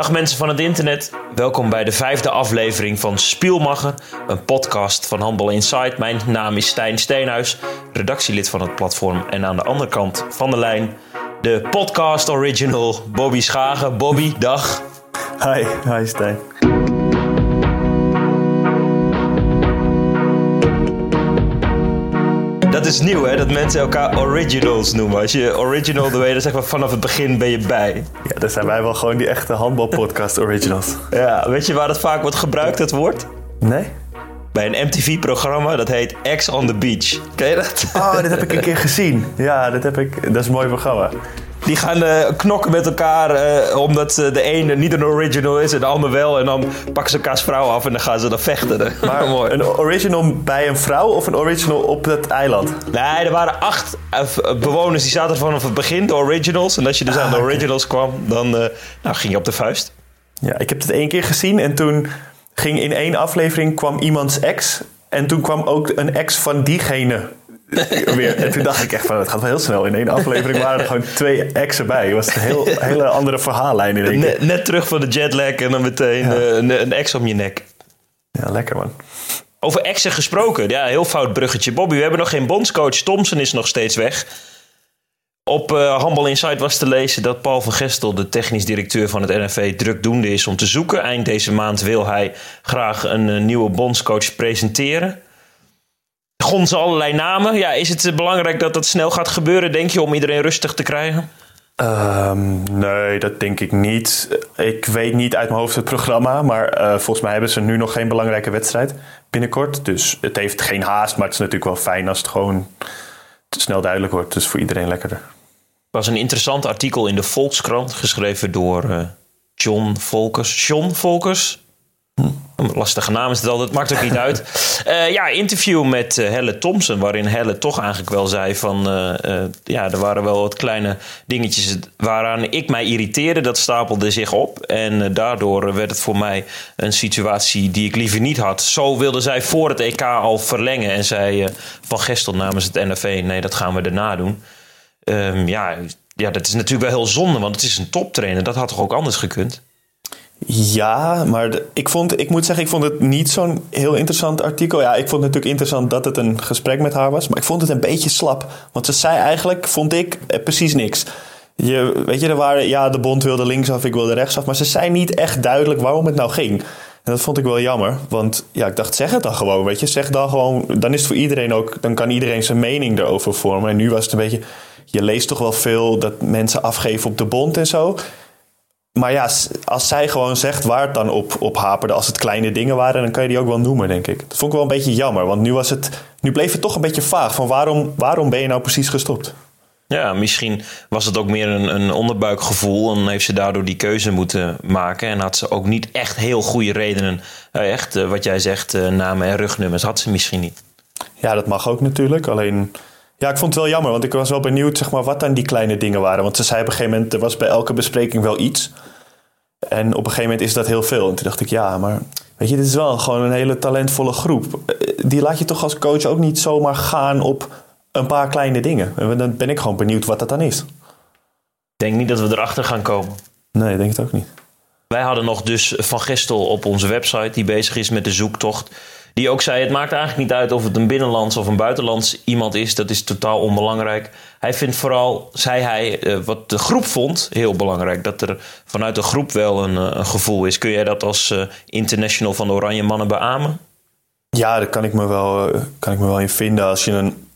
Dag mensen van het internet, welkom bij de vijfde aflevering van Spielmacher, een podcast van Handbal Insight. Mijn naam is Stijn Steenhuis, redactielid van het platform. En aan de andere kant van de lijn de podcast original Bobby Schagen. Bobby, dag. Hi, hi Stijn. Is nieuw, hè? Dat mensen elkaar originals noemen. Als je original, dan weet je zeg maar vanaf het begin ben je bij. Ja, dan zijn wij wel gewoon die echte handbalpodcast originals. Ja, weet je waar dat vaak wordt gebruikt, het woord? Nee? Bij een MTV-programma, dat heet X on the Beach. Ken je dat? Oh, dit heb ik een keer gezien. Ja, dat, heb ik, dat is een mooi programma. Die gaan uh, knokken met elkaar uh, omdat uh, de ene niet een original is en de ander wel. En dan pakken ze elkaars vrouw af en dan gaan ze dan vechten. Maar mooi. Een original bij een vrouw of een original op het eiland? Nee, er waren acht bewoners die zaten vanaf het begin, de originals. En als je dus ah, aan de originals kwam, dan nou, ging je op de vuist. Ja, ik heb het één keer gezien en toen ging in één aflevering kwam iemands ex. En toen kwam ook een ex van diegene weer. En toen dacht ik echt van, het gaat wel heel snel. In één aflevering waren er gewoon twee exen bij. Het was een heel, hele andere verhaallijn in één net, net, terug van de jetlag en dan meteen ja. een, een ex om je nek. Ja, lekker man. Over exen gesproken. Ja, heel fout bruggetje. Bobby, we hebben nog geen bondscoach. Thompson is nog steeds weg. Op uh, Handball Insight was te lezen dat Paul van Gestel, de technisch directeur van het NFV, drukdoende is om te zoeken. Eind deze maand wil hij graag een, een nieuwe bondscoach presenteren gonzen allerlei namen. Ja, is het belangrijk dat dat snel gaat gebeuren, denk je, om iedereen rustig te krijgen? Um, nee, dat denk ik niet. Ik weet niet uit mijn hoofd het programma, maar uh, volgens mij hebben ze nu nog geen belangrijke wedstrijd binnenkort. Dus het heeft geen haast, maar het is natuurlijk wel fijn als het gewoon snel duidelijk wordt. Dus voor iedereen lekkerder. Er was een interessant artikel in de Volkskrant geschreven door uh, John Volkers. John Volkers? Een lastige naam is het altijd, maakt ook niet uit. Uh, ja, interview met uh, Helle Thompson, waarin Helle toch eigenlijk wel zei van... Uh, ja, er waren wel wat kleine dingetjes waaraan ik mij irriteerde. Dat stapelde zich op en daardoor werd het voor mij een situatie die ik liever niet had. Zo wilde zij voor het EK al verlengen en zei Van Gestel namens het NFV... nee, dat gaan we daarna doen. Um, ja, ja, dat is natuurlijk wel heel zonde, want het is een toptrainer. Dat had toch ook anders gekund? Ja, maar ik, vond, ik moet zeggen, ik vond het niet zo'n heel interessant artikel. Ja, ik vond het natuurlijk interessant dat het een gesprek met haar was. Maar ik vond het een beetje slap. Want ze zei eigenlijk, vond ik, eh, precies niks. Je, weet je, er waren, ja, de bond wilde linksaf, ik wilde rechtsaf. Maar ze zei niet echt duidelijk waarom het nou ging. En dat vond ik wel jammer. Want ja, ik dacht, zeg het dan gewoon, weet je. Zeg dan gewoon, dan is het voor iedereen ook... dan kan iedereen zijn mening erover vormen. En nu was het een beetje... je leest toch wel veel dat mensen afgeven op de bond en zo maar ja, als zij gewoon zegt waar het dan op, op haperde, als het kleine dingen waren, dan kan je die ook wel noemen, denk ik. Dat vond ik wel een beetje jammer, want nu, was het, nu bleef het toch een beetje vaag van waarom, waarom ben je nou precies gestopt? Ja, misschien was het ook meer een, een onderbuikgevoel en heeft ze daardoor die keuze moeten maken. En had ze ook niet echt heel goede redenen, eh, echt eh, wat jij zegt, eh, namen en rugnummers, had ze misschien niet. Ja, dat mag ook natuurlijk. Alleen ja, ik vond het wel jammer, want ik was wel benieuwd zeg maar, wat dan die kleine dingen waren. Want ze zei op een gegeven moment, er was bij elke bespreking wel iets. En op een gegeven moment is dat heel veel. En toen dacht ik, ja, maar weet je, dit is wel gewoon een hele talentvolle groep. Die laat je toch als coach ook niet zomaar gaan op een paar kleine dingen. En dan ben ik gewoon benieuwd wat dat dan is. Ik denk niet dat we erachter gaan komen. Nee, ik denk het ook niet. Wij hadden nog dus Van Gestel op onze website die bezig is met de zoektocht die ook zei: Het maakt eigenlijk niet uit of het een binnenlands of een buitenlands iemand is. Dat is totaal onbelangrijk. Hij vindt vooral, zei hij, eh, wat de groep vond heel belangrijk. Dat er vanuit de groep wel een, eh, een gevoel is. Kun jij dat als uh, international van de Oranje Mannen beamen? Ja, daar kan ik me wel, kan ik me wel in vinden. Als je een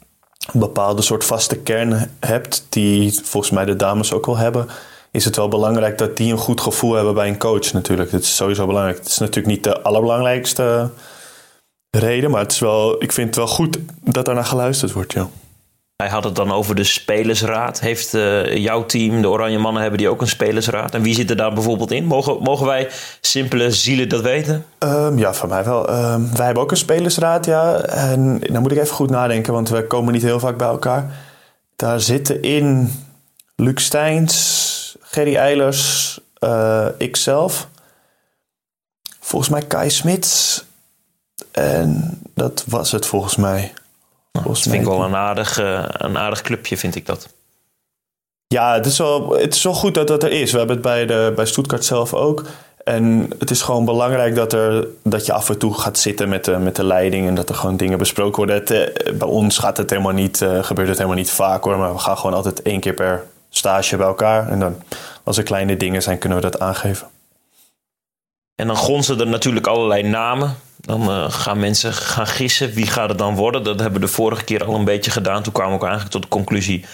bepaalde soort vaste kern hebt, die volgens mij de dames ook wel hebben is het wel belangrijk dat die een goed gevoel hebben bij een coach natuurlijk. Dat is sowieso belangrijk. Het is natuurlijk niet de allerbelangrijkste reden. Maar het is wel, ik vind het wel goed dat daar naar geluisterd wordt, ja. Hij had het dan over de spelersraad. Heeft uh, jouw team, de Oranje Mannen, hebben die ook een spelersraad? En wie zit er daar bijvoorbeeld in? Mogen, mogen wij simpele zielen dat weten? Um, ja, van mij wel. Um, wij hebben ook een spelersraad, ja. En dan moet ik even goed nadenken, want we komen niet heel vaak bij elkaar. Daar zitten in Luc Steins, Gerry Eilers, uh, ikzelf. Volgens mij Kai Smits en dat was het volgens mij. Nou, dat vind ik wel een aardig, uh, een aardig clubje, vind ik dat. Ja, het is, wel, het is wel goed dat dat er is. We hebben het bij, de, bij Stuttgart zelf ook. En het is gewoon belangrijk dat, er, dat je af en toe gaat zitten met de, met de leiding en dat er gewoon dingen besproken worden. Het, eh, bij ons gaat het helemaal niet, uh, gebeurt het helemaal niet vaak hoor, maar we gaan gewoon altijd één keer per stage bij elkaar. En dan, als er kleine dingen zijn, kunnen we dat aangeven. En dan gonzen er natuurlijk allerlei namen. Dan uh, gaan mensen gaan gissen. Wie gaat het dan worden? Dat hebben we de vorige keer al een beetje gedaan. Toen kwamen we ook eigenlijk tot de conclusie: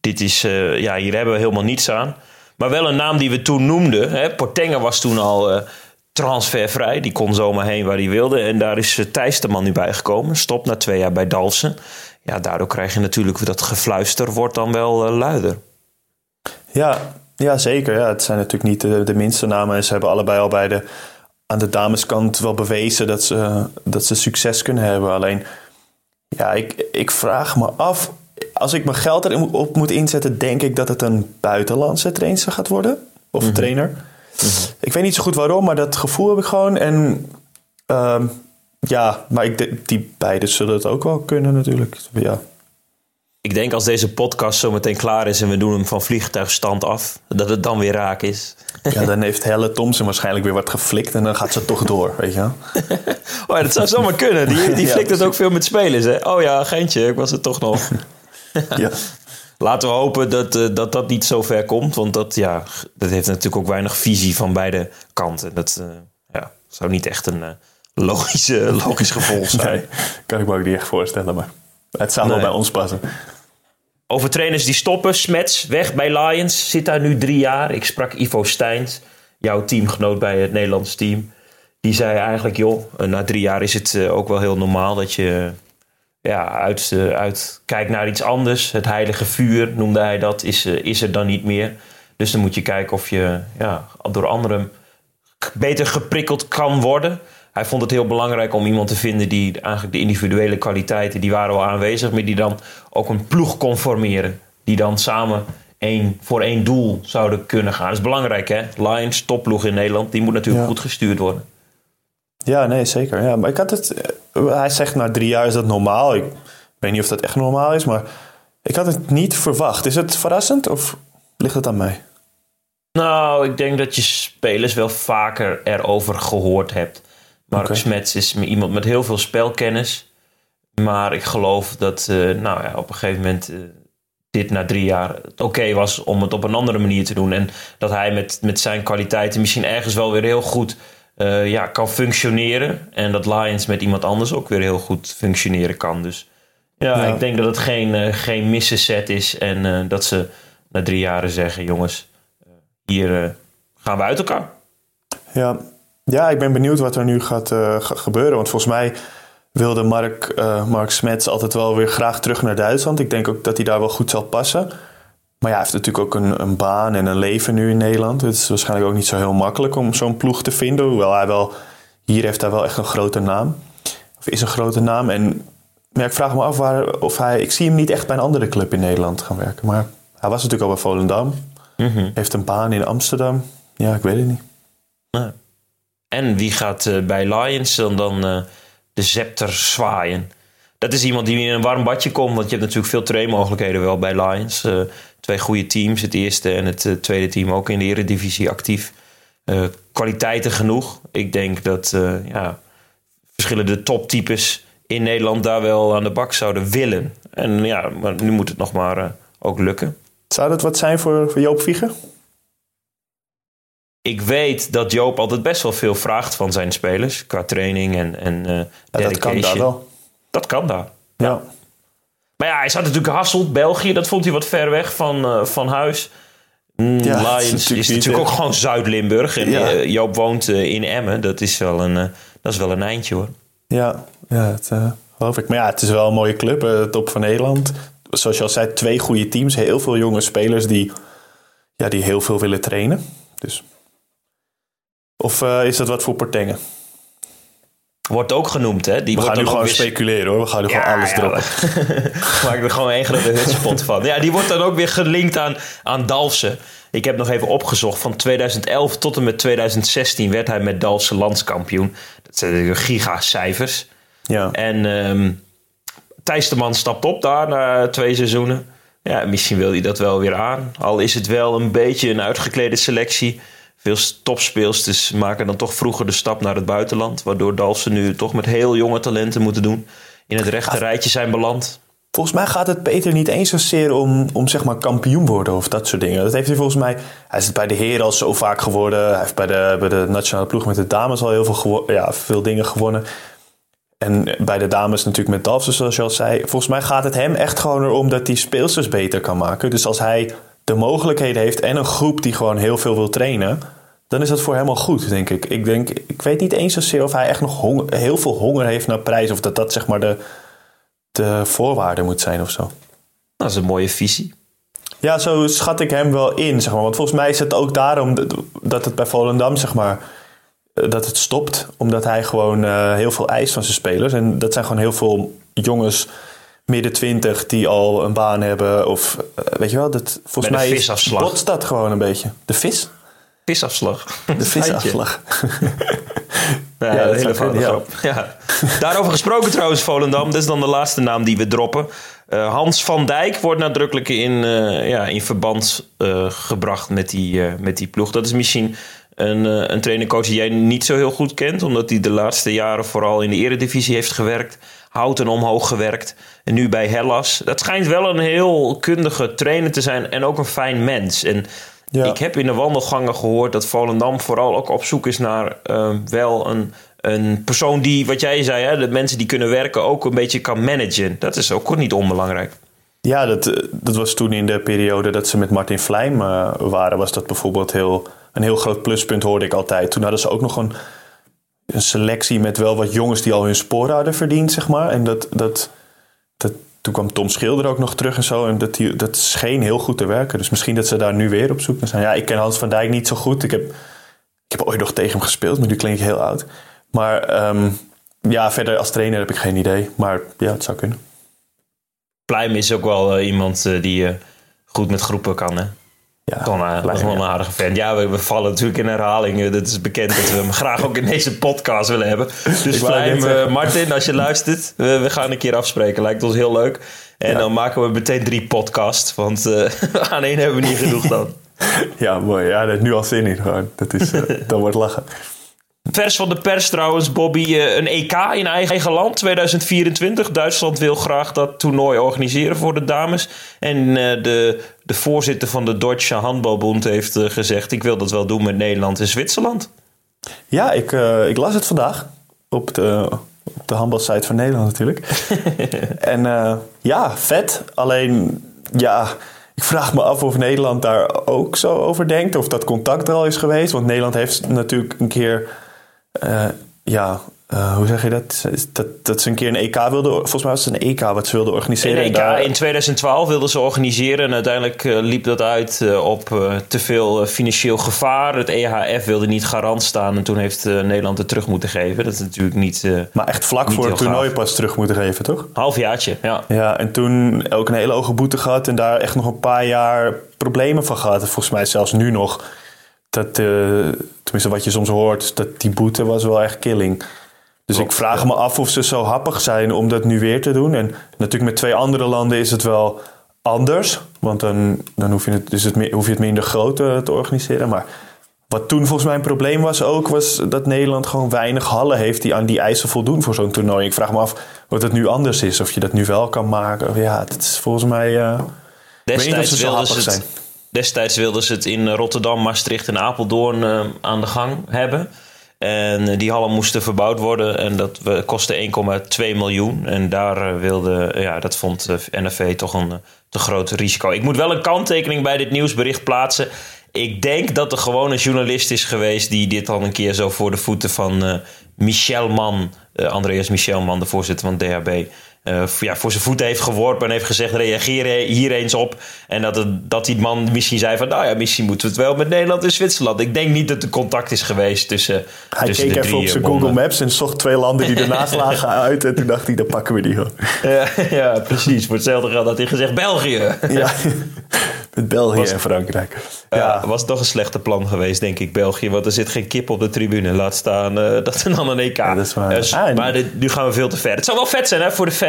dit is, uh, ja, hier hebben we helemaal niets aan. Maar wel een naam die we toen noemden. Hè. Portenga was toen al uh, transfervrij. Die kon zomaar heen waar hij wilde. En daar is Thijs de man nu bijgekomen. Stop na twee jaar bij Dalsen. Ja, daardoor krijg je natuurlijk dat gefluister wordt dan wel luider. Ja, ja, zeker. Ja, het zijn natuurlijk niet de, minste namen. En ze hebben allebei al bij de, aan de dameskant wel bewezen dat ze, dat ze succes kunnen hebben. Alleen, ja, ik, ik vraag me af. Als ik mijn geld erop moet inzetten, denk ik dat het een buitenlandse trainer gaat worden. Of mm trainer. Mhm. Ik weet niet zo goed waarom, maar dat gevoel heb ik gewoon. En uh, ja, maar ik, die beiden zullen het ook wel kunnen natuurlijk. Ja. Ik denk als deze podcast zo meteen klaar is en we doen hem van vliegtuigstand af, dat het dan weer raak is. Ja, dan heeft Helle Thompson waarschijnlijk weer wat geflikt en dan gaat ze toch door, weet je wel. oh dat zou zomaar kunnen. Die, die flikt het ook veel met spelers, hè. Oh ja, Gentje, ik was het toch nog. ja. Laten we hopen dat, uh, dat dat niet zo ver komt. Want dat, ja, dat heeft natuurlijk ook weinig visie van beide kanten. Dat uh, ja, zou niet echt een uh, logische, logisch gevolg zijn. Nee, kan ik me ook niet echt voorstellen, maar het zou nee. wel bij ons passen. Over trainers die stoppen. Smets, weg bij Lions. Zit daar nu drie jaar. Ik sprak Ivo Steins, jouw teamgenoot bij het Nederlands team. Die zei eigenlijk, joh, na drie jaar is het ook wel heel normaal dat je ja, uit, uit kijkt naar iets anders. Het heilige vuur noemde hij dat, is, is er dan niet meer. Dus dan moet je kijken of je ja, door anderen beter geprikkeld kan worden. Hij vond het heel belangrijk om iemand te vinden die eigenlijk de individuele kwaliteiten, die waren al aanwezig, maar die dan ook een ploeg kon formeren. Die dan samen één, voor één doel zouden kunnen gaan. Dat is belangrijk hè. Lions, topploeg in Nederland, die moet natuurlijk goed gestuurd worden. Ja, nee, zeker. Ja, maar ik had het. Hij zegt na drie jaar is dat normaal. Ik weet niet of dat echt normaal is, maar ik had het niet verwacht. Is het verrassend of ligt het aan mij? Nou, ik denk dat je spelers wel vaker erover gehoord hebt. Mark okay. Smets is iemand met heel veel spelkennis. Maar ik geloof dat uh, nou ja, op een gegeven moment uh, dit na drie jaar het oké was om het op een andere manier te doen. En dat hij met, met zijn kwaliteiten misschien ergens wel weer heel goed uh, ja, kan functioneren. En dat Lions met iemand anders ook weer heel goed functioneren kan. Dus ja, ja. ik denk dat het geen, uh, geen missenset is. En uh, dat ze na drie jaren zeggen: jongens, hier gaan we uit elkaar. Ja. Ja, ik ben benieuwd wat er nu gaat gebeuren. Want volgens mij wilde Mark, Mark Smets altijd wel weer graag terug naar Duitsland. Ik denk ook dat hij daar wel goed zal passen. Maar ja, hij heeft natuurlijk ook een, een, baan en een leven nu in Nederland. Het is waarschijnlijk ook niet zo heel makkelijk om zo'n ploeg te vinden. Hoewel hij wel, hier heeft hij wel echt een grote naam. Of is een grote naam. En maar ik vraag me af waar, of hij... Ik zie hem niet echt bij een andere club in Nederland gaan werken. Maar hij was natuurlijk al bij Volendam. Mm -hmm. Heeft een baan in Amsterdam. Ja, ik weet het niet. Ja. En wie gaat uh, bij Lions dan, dan uh, de scepter zwaaien? Dat is iemand die in een warm badje komt. Want je hebt natuurlijk veel trainmogelijkheden wel bij Lions. Uh, twee goede teams. Het eerste en het tweede team ook in de Eredivisie actief. Kwaliteiten genoeg. Ik denk dat ja, verschillende toptypes in Nederland daar wel aan de bak zouden willen. En ja, maar nu moet het nog maar ook lukken. Zou dat wat zijn voor, voor Joop Vieger? Ik weet dat Joop altijd best wel veel vraagt van zijn spelers. Qua training en, en uh, ja, Dat kan daar wel. Dat kan daar. Ja. Maar ja, hij zat natuurlijk Hasselt, België. Dat vond hij wat ver weg van, uh, van huis. Mm, ja, Lions is natuurlijk, is natuurlijk ook gewoon Zuid-Limburg. En uh, Joop woont in Emmen. Dat is wel een, dat is wel een eindje hoor. Ja, ja dat geloof ik. Maar ja, het is wel een mooie club. top van Nederland. Zoals je al zei, twee goede teams. Heel veel jonge spelers die, ja, die heel veel willen trainen. Dus. Of is dat wat voor Portengen? Wordt ook genoemd, hè? Die we gaan nu gewoon weer... speculeren hoor. We gaan nu ja, gewoon alles ja, droppen. Maak er gewoon één grote hutspot van. Ja, die wordt dan ook weer gelinkt aan, aan Dalfsen. Ik heb nog even opgezocht. Van 2011 tot en met 2016 werd hij met Dalfsen landskampioen. Dat zijn gigacijfers. Ja. En um, Thijs de Man stapt op daar na twee seizoenen. ja, misschien wil hij dat wel weer aan. Al is het wel een beetje een uitgeklede selectie. Veel topspeelsters maken dan toch vroeger de stap naar het buitenland. Waardoor Dalsen nu toch met heel jonge talenten moeten doen. In het rechte rijtje zijn beland. Volgens mij gaat het Peter niet eens zozeer om, om zeg maar kampioen worden of dat soort dingen. Dat heeft hij volgens mij. Hij is het bij de heren al zo vaak geworden. Hij heeft bij de, bij de nationale ploeg met de dames al heel veel, ja, veel dingen gewonnen. En bij de dames natuurlijk met Dalfsen, zoals je al zei. Volgens mij gaat het hem echt gewoon erom dat hij speelsters beter kan maken. Dus als hij de mogelijkheden heeft en een groep die gewoon heel veel wil trainen, dan is dat voor hem al goed, denk ik. Ik, denk, ik weet niet eens zozeer of hij echt nog heel veel honger heeft naar prijs. Of dat dat zeg maar de, de voorwaarde moet zijn of zo. Dat is een mooie visie. Ja, zo schat ik hem wel in, zeg maar. Want volgens mij is het ook daarom dat het bij Volendam, zeg maar, eh, dat het stopt. Omdat hij gewoon uh, heel veel eist van zijn spelers. En dat zijn gewoon heel veel jongens midden twintig die al een baan hebben. Of uh, weet je wel, dat, volgens mij is, botst dat gewoon een beetje. De vis? Visafslag. De visafslag. ja, ja, dat hele fout. Ja. Daarover gesproken trouwens, Volendam. Dat is dan de laatste naam die we droppen. Uh, Hans van Dijk wordt nadrukkelijk in, uh, ja, in verband gebracht met die, met die ploeg. Dat is misschien een, een trainercoach die jij niet zo heel goed kent. Omdat hij de laatste jaren vooral in de eredivisie heeft gewerkt. Houten omhoog gewerkt. En nu bij Hellas. Dat schijnt wel een heel kundige trainer te zijn. En ook een fijn mens. En ik heb in de wandelgangen gehoord dat Volendam vooral ook op zoek is naar uh, wel een, een persoon die, wat jij zei, hè, de mensen die kunnen werken ook een beetje kan managen. Dat is ook niet onbelangrijk. Ja, dat, eh, dat was toen in de periode dat ze met Martin Vlijm uh, waren, was dat bijvoorbeeld heel, een heel groot pluspunt, hoorde ik altijd. Toen hadden ze ook nog een, een selectie met wel wat jongens die al hun sporen hadden verdiend, zeg maar. En dat, dat, dat, toen kwam Tom Schilder ook nog terug en zo. En dat, die, dat scheen heel goed te werken. Dus misschien dat ze daar nu weer op zoek naar zijn. Ja, ik ken Hans van Dijk niet zo goed. Ik heb, ik heb ooit nog tegen hem gespeeld, maar nu klink ik heel oud. Maar um, ja, verder als trainer heb ik geen idee. Maar ja, het zou kunnen. Pluim is ook wel uh, iemand uh, die uh, goed met groepen kan, hè? Ja, uh, dat is wel een aardige fan. Ja, we, we, vallen natuurlijk in herhaling. Het is bekend dat we hem graag ook in deze podcast willen hebben. Dus Vlijm, uh, Martin, als je luistert, we, we, gaan een keer afspreken. Lijkt ons heel leuk. En ja. dan maken we meteen drie podcasts. Want uh, aan één hebben we niet genoeg dan. ja, mooi. Ja, dat nu al zin in gewoon. Dat, is, dat wordt lachen. Vers van de pers trouwens, Bobby. Een EK in eigen land 2024. Duitsland wil graag dat toernooi organiseren voor de dames. En de, de voorzitter van de Deutsche Handbalbond heeft gezegd... ik wil dat wel doen met Nederland en Zwitserland. Ja, ik, uh, ik las het vandaag op de, op de handbalsite van Nederland natuurlijk. en uh, ja, vet. Alleen, ja... Ik vraag me af of Nederland daar ook zo over denkt. Of dat contact er al is geweest. Want Nederland heeft natuurlijk een keer ja, uh, hoe zeg je dat? dat? Dat ze een keer een EK wilden... Volgens mij was het een EK wat ze wilden organiseren. Een EK daar... in 2012 wilden ze organiseren. En uiteindelijk uh, liep dat uit uh, op te veel financieel gevaar. Het EHF wilde niet garant staan. En toen heeft Nederland het terug moeten geven. Dat is natuurlijk niet... maar echt vlak voor het toernooi gaaf. pas terug moeten geven, toch? Halfjaartje, ja. Ja, en toen ook een hele hoge boete gehad. En daar echt nog een paar jaar problemen van gehad. Volgens mij zelfs nu nog dat, uh, tenminste wat je soms hoort, dat die boete was wel echt killing. Dus Klopt, ik vraag ja. me af of ze zo happig zijn om dat nu weer te doen. En natuurlijk met twee andere landen is het wel anders. Want dan, dan hoef, je het, dus het, hoef je het minder groot te organiseren. Maar wat toen volgens mij een probleem was ook, was dat Nederland gewoon weinig hallen heeft die aan die eisen voldoen voor zo'n toernooi. Ik vraag me af wat het nu anders is. Of je dat nu wel kan maken. Ja, het is volgens mij. Uh, Destijds wilden ze het, zijn. Destijds wilden ze het in Rotterdam, Maastricht en Apeldoorn uh, aan de gang hebben. En die hallen moesten verbouwd worden en dat kostte 1,2 miljoen. En daar wilde, ja, dat vond NFV toch een te groot risico. Ik moet wel een kanttekening bij dit nieuwsbericht plaatsen. Ik denk dat er gewoon een journalist is geweest die dit al een keer zo voor de voeten van uh, Michel Mann, Andreas Michel Mann, de voorzitter van DHB, uh, ja, voor zijn voeten heeft geworpen en heeft gezegd: reageer hier eens op. En dat, het, dat die man misschien zei: van nou ja, misschien moeten we het wel met Nederland en Zwitserland. Ik denk niet dat er contact is geweest tussen. Hij tussen keek even op zijn Google Maps en zocht twee landen die ernaast lagen uit. En toen dacht hij: dan pakken we die gewoon. Ja, ja, precies. Voor hetzelfde geld had hij gezegd: België. Ja, met België was, en Frankrijk. Ja, ja, was toch een slechte plan geweest, denk ik, België. Want er zit geen kip op de tribune. Laat staan uh, dat er dan een EK. Ja, dat is waar. Ah, maar dit, nu gaan we veel te ver. Het zou wel vet zijn hè, voor de fans.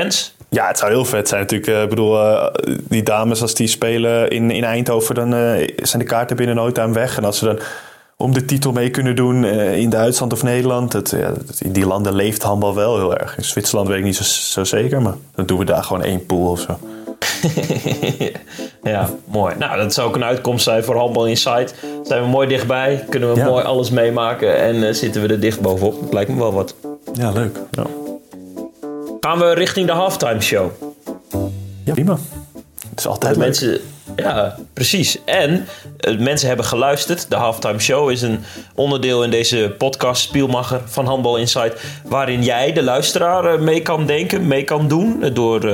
Ja, het zou heel vet zijn natuurlijk. Eh, Ik bedoel, eh, die dames als die spelen in, in Eindhoven, dan eh, zijn de kaarten binnen no time weg. En als ze dan om de titel mee kunnen doen eh, in Duitsland of Nederland, het, ja, in die landen leeft handbal wel heel erg. In Zwitserland weet ik niet zo, zo zeker, maar dan doen we daar gewoon één pool of zo. ja, mooi. Nou, dat zou ook een uitkomst zijn voor Handbal Insight. Zijn we mooi dichtbij, kunnen we Ja. mooi alles meemaken en zitten we er dicht bovenop. Dat lijkt me wel wat. Ja, leuk. Ja, Gaan we richting de halftime show. ja prima. Het is altijd leuk. Mensen, ja, precies. En eh, mensen hebben geluisterd. De halftime show is een onderdeel in deze podcast Spielmacher van Handbal Insight. Waarin jij, de luisteraar, eh, mee kan denken, mee kan doen. eh, Door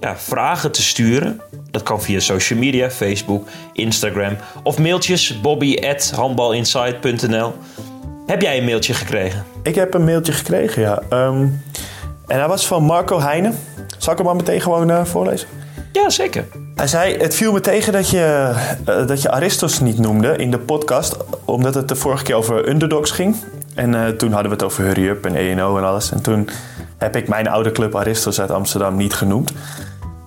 ja, vragen te sturen. Dat kan via social media, Facebook, Instagram. Of mailtjes bobby.handbalinsight.nl Heb jij een mailtje gekregen? Ik heb een mailtje gekregen, ja. Ehm, en hij was van Marco Heijnen. Zal ik hem maar meteen gewoon eh, voorlezen? Ja, zeker. Hij zei, het viel me tegen dat je, eh, dat je Aristos niet noemde in de podcast. Omdat het de vorige keer over underdogs ging. En eh, toen hadden we het over Hurry Up en ENO en alles. En toen heb ik mijn oude club Aristos uit Amsterdam niet genoemd.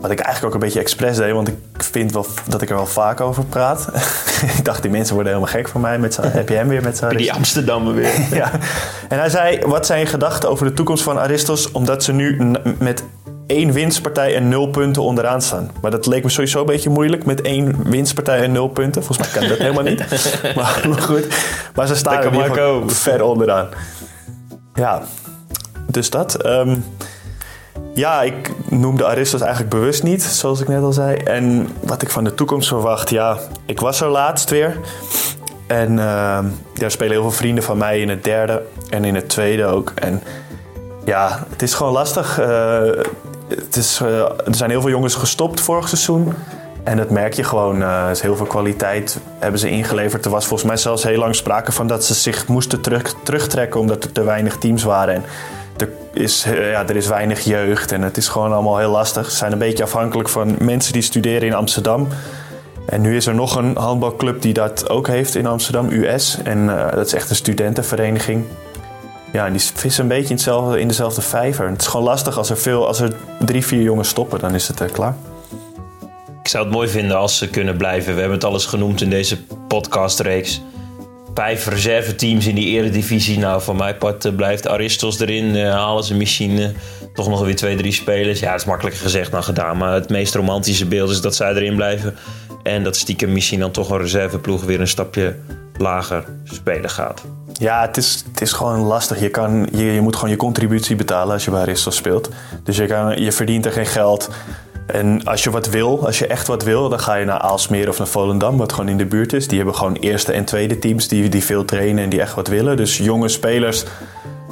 Wat ik eigenlijk ook een beetje expres deed, want ik vind wel dat ik er wel vaak over praat. ik dacht, die mensen worden helemaal gek van mij. Met heb je hem weer met zijn Die Amsterdammer weer. ja. En hij zei, wat zijn je gedachten over de toekomst van Aristos... omdat ze nu met één winstpartij en nul punten onderaan staan. Maar dat leek me sowieso een beetje moeilijk... met één winstpartij en nul punten. Volgens mij kan dat helemaal niet. Maar, maar goed, maar ze staan er ver onderaan. Ja, dus dat. Ehm, ja, ik noemde Aristos eigenlijk bewust niet, zoals ik net al zei. En wat ik van de toekomst verwacht, ja, ik was er laatst weer. En ehm, ja, er spelen heel veel vrienden van mij in het derde en in het tweede ook. En ja, het is gewoon lastig. Eh, het is, eh, er zijn heel veel jongens gestopt vorig seizoen. En dat merk je gewoon. eh, er is heel veel kwaliteit hebben ze ingeleverd. Er was volgens mij zelfs heel lang sprake van dat ze zich moesten terug, terugtrekken omdat er te weinig teams waren. En er is, eh, is weinig jeugd en het is gewoon allemaal heel lastig. Ze zijn een beetje afhankelijk van mensen die studeren in Amsterdam. En nu is er nog een handbalclub die dat ook heeft in Amsterdam, US. En eh, dat is echt een studentenvereniging. Ja, die vissen een beetje in, hetzelfde, in dezelfde vijver. Het is gewoon lastig als er, veel, als er drie, vier jongens stoppen, dan is het eh, klaar. Ik zou het mooi vinden als ze kunnen blijven. We hebben het alles genoemd in deze podcastreeks. Vijf reserveteams in die eredivisie. Nou, van mijn part eh, blijft Aristos erin. eh, halen ze misschien toch nog weer twee, drie spelers. Ja, dat is makkelijker gezegd dan gedaan. Maar het meest romantische beeld is dat zij erin blijven. En dat stiekem misschien dan toch een reserveploeg weer een stapje lager spelen gaat. Ja, het is, het is gewoon lastig. Je, kan, je, je moet gewoon je contributie betalen als je bij Aristos speelt. Dus je, kan, je verdient er geen geld. En als je wat wil, als je echt wat wil, dan ga je naar Aalsmeer of naar Volendam, wat gewoon in de buurt is. Die hebben gewoon eerste en tweede teams die, die veel trainen en die echt wat willen. Dus jonge spelers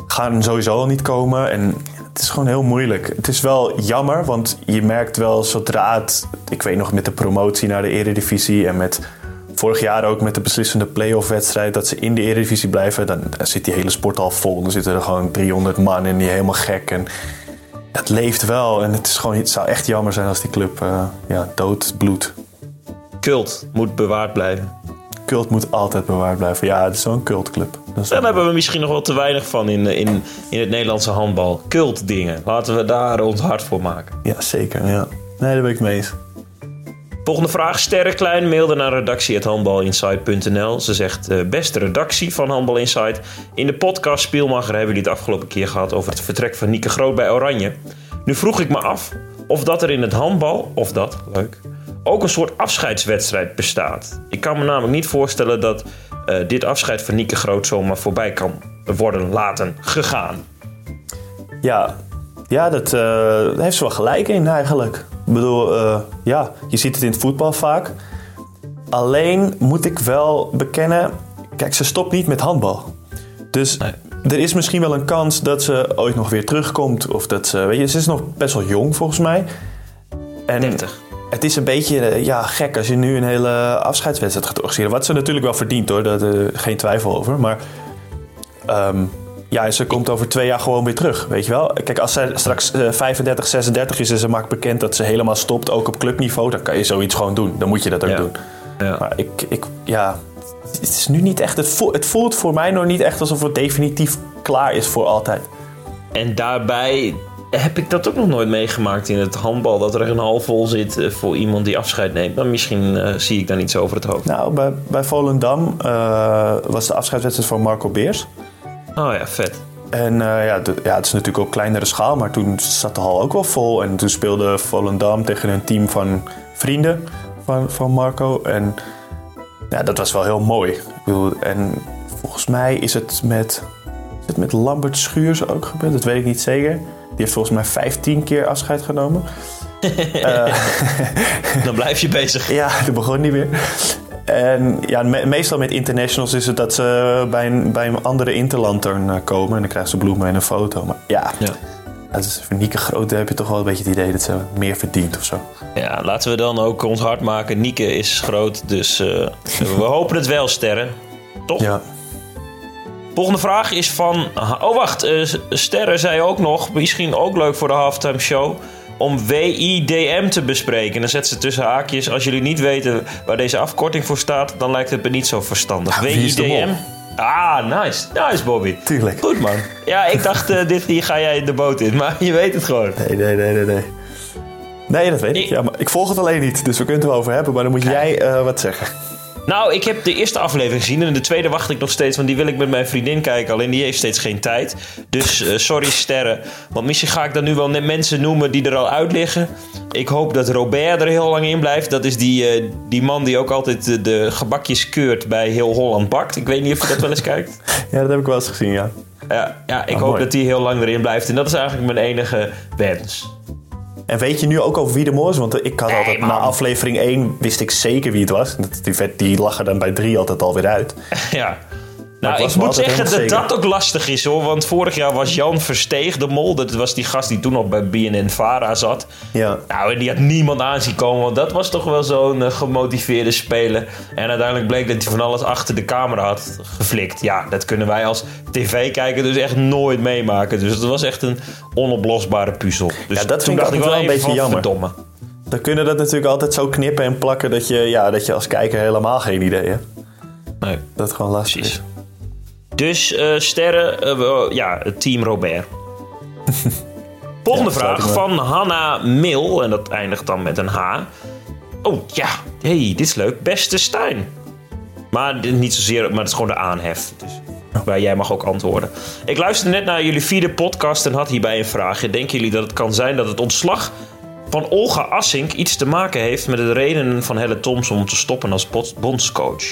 gaan sowieso al niet komen. En het is gewoon heel moeilijk. Het is wel jammer, want je merkt wel zodra het... Ik weet nog met de promotie naar de eredivisie en met vorig jaar ook met de beslissende play-off wedstrijd... dat ze in de eredivisie blijven, dan, dan zit die hele sport al vol. Dan zitten er gewoon 300 man en die helemaal gek. En het leeft wel en het, is gewoon, het zou echt jammer zijn als die club eh ja, dood bloedt. Cult moet bewaard blijven. Cult moet altijd bewaard blijven. Ja, het is zo'n cultclub. Daar hebben we misschien nog wel te weinig van in, eh, in, in het Nederlandse handbal. Cult dingen. Laten we daar ons hart voor maken. Ja, zeker. Ja. Nee, daar ben ik mee eens. Volgende vraag. Sterre Klein mailde naar redactie.handbalinsight.nl. Ze zegt, eh, beste redactie van Handbal Insight. In de podcast Spielmacher hebben jullie het afgelopen keer gehad... over het vertrek van Nieke Groot bij Oranje. Nu vroeg ik me af of dat er in het handbal, of dat, leuk... ook een soort afscheidswedstrijd bestaat. Ik kan me namelijk niet voorstellen dat eh, dit afscheid van Nieke Groot... zomaar voorbij kan worden laten gegaan. Ja, ja dat, eh, heeft ze wel gelijk in eigenlijk. Ik bedoel, eh, ja, je ziet het in het voetbal vaak. Alleen moet ik wel bekennen, kijk, ze stopt niet met handbal. Dus Nee. er is misschien wel een kans dat ze ooit nog weer terugkomt. Of dat ze, weet je, ze is nog best wel jong volgens mij. En 30. het is een beetje eh, ja, gek als je nu een hele afscheidswedstrijd gaat organiseren. Wat ze natuurlijk wel verdient hoor, daar eh, geen twijfel over. Maar ehm, ja, ze komt over twee jaar gewoon weer terug, weet je wel. Kijk, als zij straks eh, 35, 36 is en ze maakt bekend dat ze helemaal stopt, ook op clubniveau, dan kan je zoiets gewoon doen. Dan moet je dat ook Ja. doen. Ja. Maar ik, ik, ja, het is nu niet echt, het voelt, het voelt voor mij nog niet echt alsof het definitief klaar is voor altijd. En daarbij heb ik dat ook nog nooit meegemaakt in het handbal. Dat er een hal vol zit eh, voor iemand die afscheid neemt. Maar misschien eh, zie ik daar niets over het hoofd. Nou, bij, bij Volendam eh, was de afscheidswedstrijd van Marco Beers. Oh ja, vet. En eh, ja, de- ja, het is natuurlijk op kleinere schaal, maar toen zat de hal ook wel vol. En toen speelde Volendam tegen een team van vrienden van, van Marco. En ja, dat was wel heel mooi. Ik bedoel, en volgens mij is het met, is het met Lambert Schuurs ook gebeurd, dat weet ik niet zeker. Die heeft volgens mij 15 keer afscheid genomen. Dan blijf je bezig. Ja, dat begon niet meer. En ja, me- meestal met internationals is het dat ze bij een, bij een andere interland dan eh, komen. En dan krijgen ze bloemen en een foto. Maar ja, Ja. dat is voor Nieke Grote heb je toch wel een beetje het idee dat ze meer verdient of zo. Ja, laten we dan ook ons hard maken. Nieke is groot, dus eh, we hopen het wel, Sterren. Toch? Ja, Volgende vraag is van... Oh, wacht. eh, Sterren zei ook nog, misschien ook leuk voor de halftime show... om WIDM te bespreken. Dan zet ze tussen haakjes... als jullie niet weten waar deze afkorting voor staat... dan lijkt het me niet zo verstandig. Ja, de WIDM? Ah, nice. Nice, Bobby. tuurlijk. Goed, man. Ja, ik dacht, eh, dit hier ga jij de boot in. Maar je weet het gewoon. Nee, nee, nee, nee, nee. Nee, dat weet ik. Ik- Ja, maar ik volg het alleen niet, dus we kunnen het erover hebben. Maar dan moet jij eh, wat zeggen. Nou, ik heb de eerste aflevering gezien en de tweede wacht ik nog steeds, want die wil ik met mijn vriendin kijken. Alleen die heeft steeds geen tijd. Dus eh, sorry sterren. Want misschien ga ik dan nu wel net mensen noemen die er al uit liggen. Ik hoop dat Robert er heel lang in blijft. Dat is die, eh, die man die ook altijd de, de gebakjes keurt bij Heel Holland Bakt. Ik weet niet of je dat wel eens kijkt. Ja, dat heb ik wel eens gezien, ja. Ja, ja ik Ah, hoop mooi. dat die heel lang erin blijft. En dat is eigenlijk mijn enige wens. En weet je nu ook over wie de mol is? Want ik had Nee, altijd, man. na aflevering 1 wist ik zeker wie het was. Die, die lag er dan bij 3 altijd alweer uit. Ja. Nou, ik moet zeggen dat dat ook lastig is hoor. Want vorig jaar was Jan Versteeg de mol. Dat was die gast die toen nog bij BNN Vara zat. Ja. Nou, en die had niemand aan zien komen. Want dat was toch wel zo'n eh, gemotiveerde speler. En uiteindelijk bleek dat hij van alles achter de camera had geflikt. Ja, dat kunnen wij als tv-kijker dus echt nooit meemaken. Dus het was echt een onoplosbare puzzel. Dus Ja, dat toen vind ik dacht ik wel wel een beetje van, jammer. verdomme. Dan kunnen dat natuurlijk altijd zo knippen en plakken dat je, ja, dat je als kijker helemaal geen idee hebt. Nee. Dat het gewoon lastig Precies. is. Dus eh, sterren, eh, we- ja, team Robert. Volgende Ja, vraag van Hanna Mil. En dat eindigt dan met een H. Oh ja, hey, dit is leuk. Beste Stijn. Maar niet zozeer, maar het is gewoon de aanhef. Dus waar jij mag ook antwoorden. Ik luisterde net naar jullie vierde podcast en had hierbij een vraagje. Denken jullie dat het kan zijn dat het ontslag van Olga Assink iets te maken heeft met de redenen van Helle Thompson om te stoppen als bondscoach?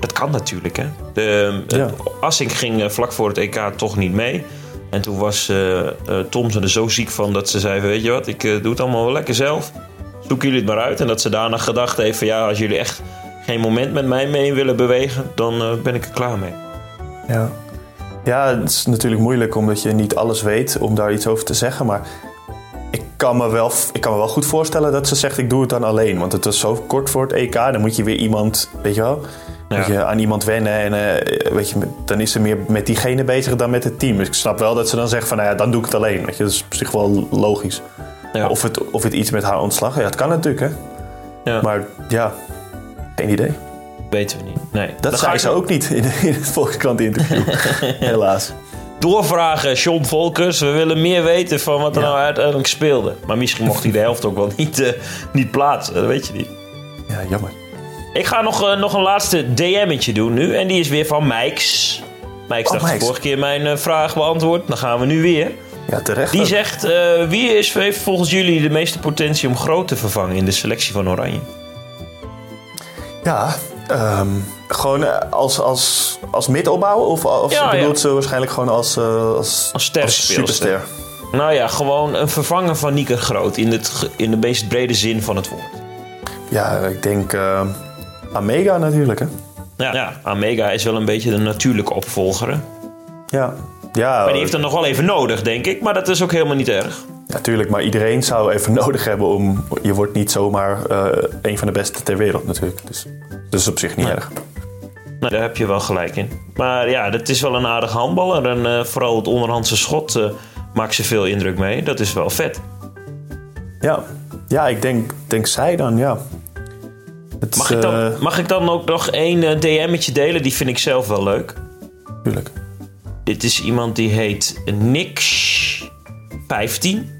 Dat kan natuurlijk, hè. De, Ja. eh, Assink ging eh, vlak voor het EK toch niet mee. En toen was eh eh, Thompson er zo ziek van dat ze zei... weet je wat, ik doe het allemaal wel lekker zelf. Zoeken jullie het maar uit. En dat ze daarna gedacht heeft van... ja, als jullie echt geen moment met mij mee willen bewegen... dan ben ik er klaar mee. Ja. ja, het is natuurlijk moeilijk omdat je niet alles weet om daar iets over te zeggen. Maar ik kan me wel, ik kan me wel goed voorstellen dat ze zegt: ik doe het dan alleen. Want het was zo kort voor het EK. Dan moet je weer iemand, weet je wel. Moet je aan iemand wennen. En eh, weet je, dan is ze meer met diegene bezig dan met het team. Dus ik snap wel dat ze dan zegt: van nou ja, dan doe ik het alleen. Weet je, dat is op zich wel logisch. Ja. Of, het, of het iets met haar ontslag, ja, het kan natuurlijk, hè. Ja. Maar ja, geen idee. Weten we niet. Nee. Dat Dan zei ik ze ook niet in, in het Volkskrant interview. Helaas. doorvragen, John Volkers. We willen meer weten van wat er Ja. nou uiteindelijk speelde. Maar misschien mocht hij de helft ook wel niet, eh, niet plaatsen. Dat weet je niet. Ja, jammer. Ik ga nog, eh, nog een laatste DM'tje doen nu. En die is weer van Mijks. Mijks Oh, dacht de vorige keer mijn eh, vraag beantwoord. Dan gaan we nu weer. Ja, terecht. Die ook. zegt, eh, wie is, heeft volgens jullie de meeste potentie om groot te vervangen in de selectie van Oranje? Ja, ehm, gewoon als, als, als mid opbouwen? Of, of Ja, bedoelt ja. ze waarschijnlijk gewoon als, eh, als, Als superster? Nou ja, gewoon een vervanger van Nieke Groot. In, het, in de meest brede zin van het woord. Ja, ik denk eh Amega natuurlijk, hè? Ja, ja, Amega is wel een beetje de natuurlijke opvolger. hè? Ja. Ja, Maar die heeft er nog wel even nodig, denk ik. Maar dat is ook helemaal niet erg. natuurlijk. Maar iedereen zou even nodig hebben om... Je wordt niet zomaar eh, een van de beste ter wereld natuurlijk. Dus dat is op zich niet erg. Nou, daar heb je wel gelijk in. Maar ja, dat is wel een aardig handballer. En eh, vooral het onderhandse schot eh, maakt ze veel indruk mee. Dat is wel vet. Ja, ja ik denk, denk zij dan, ja. Het, Mag ik dan, eh, mag ik dan ook nog één eh, DM'tje delen? Die vind ik zelf wel leuk. tuurlijk. Dit is iemand die heet Nix 15.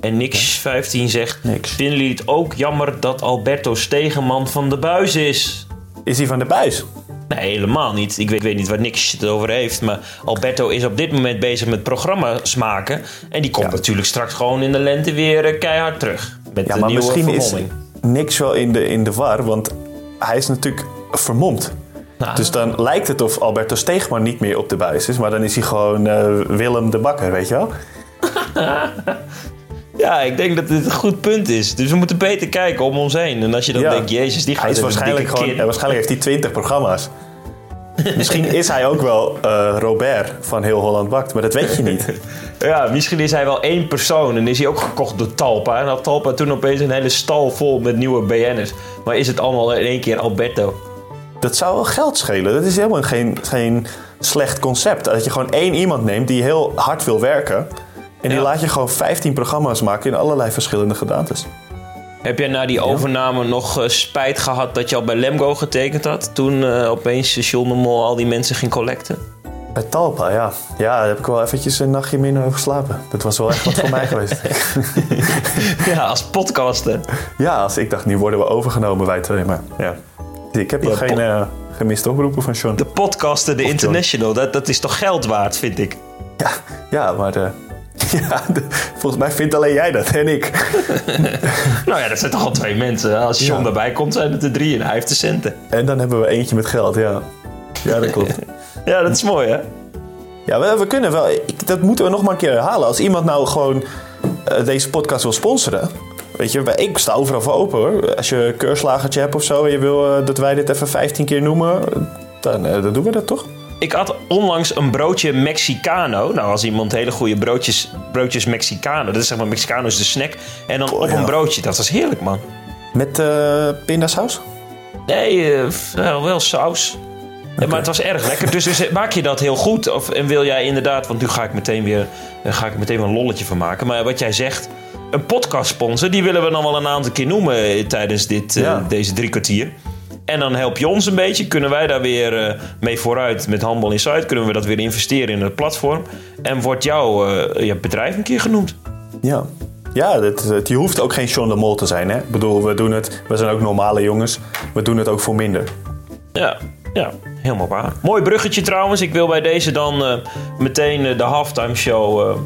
En Nix15 zegt... Niks. Vinden jullie het ook jammer dat Alberto Stegeman van de buis is? Is hij van de buis? Nee, helemaal niet. Ik weet, ik weet niet waar Nix het over heeft. Maar Alberto is op dit moment bezig met programma's maken. En die komt Ja. natuurlijk straks gewoon in de lente weer eh, keihard terug. Met Ja, de nieuwe is vermomming. Niks wel in de, in de war, want hij is natuurlijk vermomd. Nou, Dus dan lijkt het of Alberto Steegman niet meer op de buis is, maar dan is hij gewoon eh, Willem de Bakker, weet je wel? Ja, ik denk dat dit een goed punt is. Dus we moeten beter kijken om ons heen. En als je dan Ja. denkt, jezus, die gaat Hij is waarschijnlijk gewoon, ja, waarschijnlijk heeft hij 20 programma's. Misschien is hij ook wel eh, Robert van Heel Holland Bakt, maar dat weet je niet. Ja, misschien is hij wel één persoon en is hij ook gekocht door Talpa. En had Talpa toen opeens een hele stal vol met nieuwe BN'ers. Maar is het allemaal in één keer Alberto? Dat zou wel geld schelen. Dat is helemaal geen, geen slecht concept. Dat je gewoon één iemand neemt die heel hard wil werken. En die Ja. laat je gewoon 15 programma's maken in allerlei verschillende gedaantes. Heb jij na die overname nog eh, spijt gehad dat je al bij Lemgo getekend had? Toen eh, opeens John de Mol al die mensen ging collecten? Bij Talpa, ja. Ja, daar heb ik wel eventjes een nachtje minder over geslapen. Dat was wel echt wat voor mij geweest. Ja, als podcaster. Ja, als ik dacht, nu worden we overgenomen, wij twee. Maar ja, ik heb nog Ja, geen eh, gemiste oproepen van Sean. De podcaster, de International, dat, dat is toch geld waard, vind ik. Ja, ja maar ja, de- volgens mij vindt alleen jij dat en ik. Nou ja, dat zijn toch al twee mensen. Als John Ja. erbij komt, zijn het er drie en hij heeft de centen. En dan hebben we eentje met geld, ja. Ja, dat klopt. Ja, dat is mooi, hè? Ja, we, we kunnen wel. ik- dat moeten we nog maar een keer herhalen. Als iemand nou gewoon eh, deze podcast wil sponsoren. Weet je, ik sta overal voor open hoor. Als je een keurslagertje hebt of zo en je wil eh, dat wij dit even 15 keer noemen, dan, eh, dan doen we dat toch? Ik had onlangs een broodje Mexicano. Nou, als iemand hele goede broodjes, broodjes Mexicano. Dat is zeg maar Mexicano is de snack. En dan op een broodje. Dat was heerlijk, man. Met eh pindasaus? Nee, eh, wel, wel saus. Maar het was erg lekker. Dus, dus maak je dat heel goed? Of, en wil jij inderdaad, want nu ga ik meteen weer eh, ga ik meteen een lolletje van maken. Maar wat jij zegt, een podcast sponsor, die willen we dan wel een aantal keer noemen eh, tijdens dit, eh, deze drie kwartier. En dan help je ons een beetje. Kunnen wij daar weer eh, mee vooruit met Handbal Insight? Kunnen we dat weer investeren in het platform? En wordt jouw eh, je bedrijf een keer genoemd? Ja. Ja, het, het- je hoeft ook geen Sean de Mol te zijn. Hè? Ik bedoel, we doen het. We zijn ook normale jongens. We doen het ook voor minder. Ja, ja, helemaal waar. Mooi bruggetje trouwens. Ik wil bij deze dan eh, meteen eh, de halftime show eh,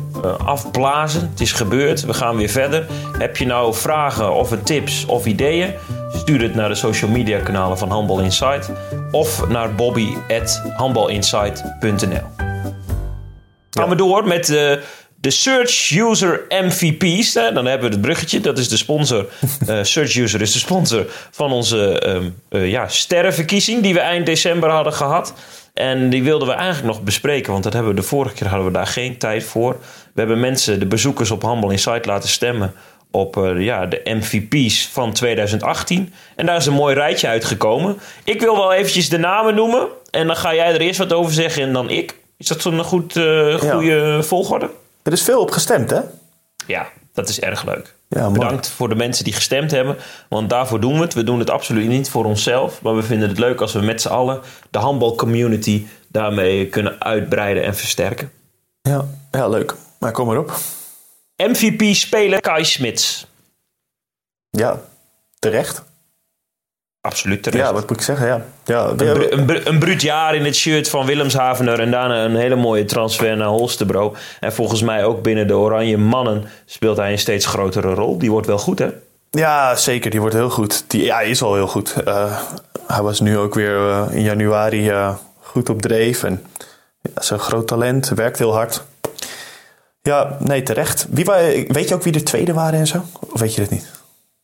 afblazen. Het is gebeurd. We gaan weer verder. Heb je nou vragen of een tips of ideeën? Stuur het naar de social media kanalen van Handbal Insight. Of naar bobby.handbalinsight.nl Gaan we door met de Search User MVP's. Hè? Dan hebben we het bruggetje. Dat is de sponsor. eh, Search User is de sponsor van onze ehm, eh, ja, sterrenverkiezing die we eind december hadden gehad. En die wilden we eigenlijk nog bespreken, want dat hebben we de vorige keer hadden we daar geen tijd voor. We hebben mensen, de bezoekers op Handbal Insight laten stemmen op eh, ja, de MVP's van 2018. En daar is een mooi rijtje uitgekomen. Ik wil wel eventjes de namen noemen. En dan ga jij er eerst wat over zeggen en dan ik. Is dat zo'n goed, goede volgorde? Er is veel op gestemd, hè? Ja, dat is erg leuk. Ja. Bedankt voor de mensen die gestemd hebben. Want daarvoor doen we het. We doen het absoluut niet voor onszelf. Maar we vinden het leuk als we met z'n allen de handbalcommunity daarmee kunnen uitbreiden en versterken. Ja, ja leuk. Maar kom maar op. MVP-speler Kai Smits. Ja, terecht. Absoluut terecht. Ja, wat moet ik zeggen? Ja. Ja, Een, bru- een, bru- een bruut jaar in het shirt van Willemshavener. En daarna een hele mooie transfer naar Holstebro. En volgens mij ook binnen de Oranje Mannen speelt hij een steeds grotere rol. Die wordt wel goed, hè? Ja, zeker. Die wordt heel goed. Die, ja, hij is al heel goed. Eh, hij was nu ook weer eh, in januari eh, goed op dreef. En ja, zo'n groot talent, werkt heel hard. Ja, nee, terecht. Wie, weet je ook wie de tweede waren en zo? Of weet je dat niet?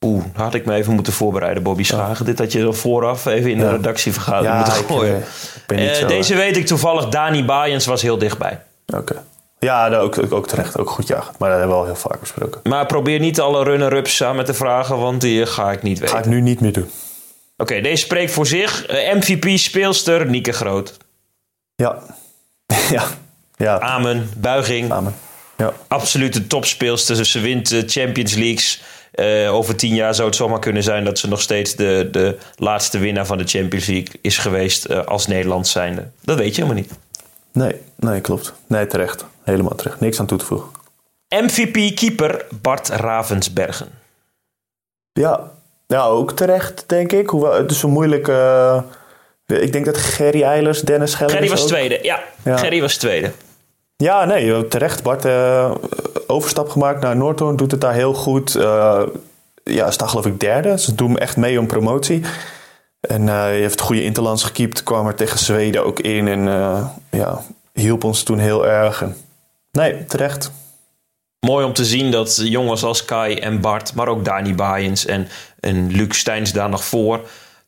Oeh, had ik me even moeten voorbereiden, Bobby Schagen. Dit had je al vooraf even in de redactievergadering moeten gooien. eh, ik Eh, deze weet ik toevallig. Dani Baaiens was heel dichtbij. eh, Oké. Ja, ook, ook, ook terecht. Ook goed jagen. Maar dat hebben we al heel vaak besproken. Maar probeer niet alle runner-ups samen te vragen, want die ga ik niet weten. Ga ik nu niet meer doen. Oké, deze spreekt voor zich. Eh, MVP-speelster Nieke Groot. Ja. ja. Ja. Amen, buiging. Amen. Ja. Absolute topspeelster. Ze wint de Champions Leagues. Eh, over tien jaar zou het zomaar kunnen zijn dat ze nog steeds de, de laatste winnaar van de Champions League is geweest eh, als Nederlands zijnde. Dat weet je helemaal niet. Nee, nee, klopt. Nee, terecht. Helemaal terecht. Niks aan toe te voegen. MVP-keeper Bart Ravensbergen. Ja. ja, ook terecht, denk ik. Hoewel, het is een moeilijke... Uh, ik denk dat Gerry Eilers, Dennis Schellers Gerry was ook... tweede, ja. ja. Gerry was tweede. Ja, nee, terecht. Bart, uh, overstap gemaakt naar Noordhoorn, doet het daar heel goed. Uh, ja, staat geloof ik derde. Ze doen echt mee om promotie. En hij heeft goede interlands gekiept, kwam er tegen Zweden ook in. En ja, hielp ons toen heel erg. En, nee, terecht. Mooi om te zien dat jongens als Kai en Bart, maar ook Dani Baaiens en, en Luc Steins daar nog voor,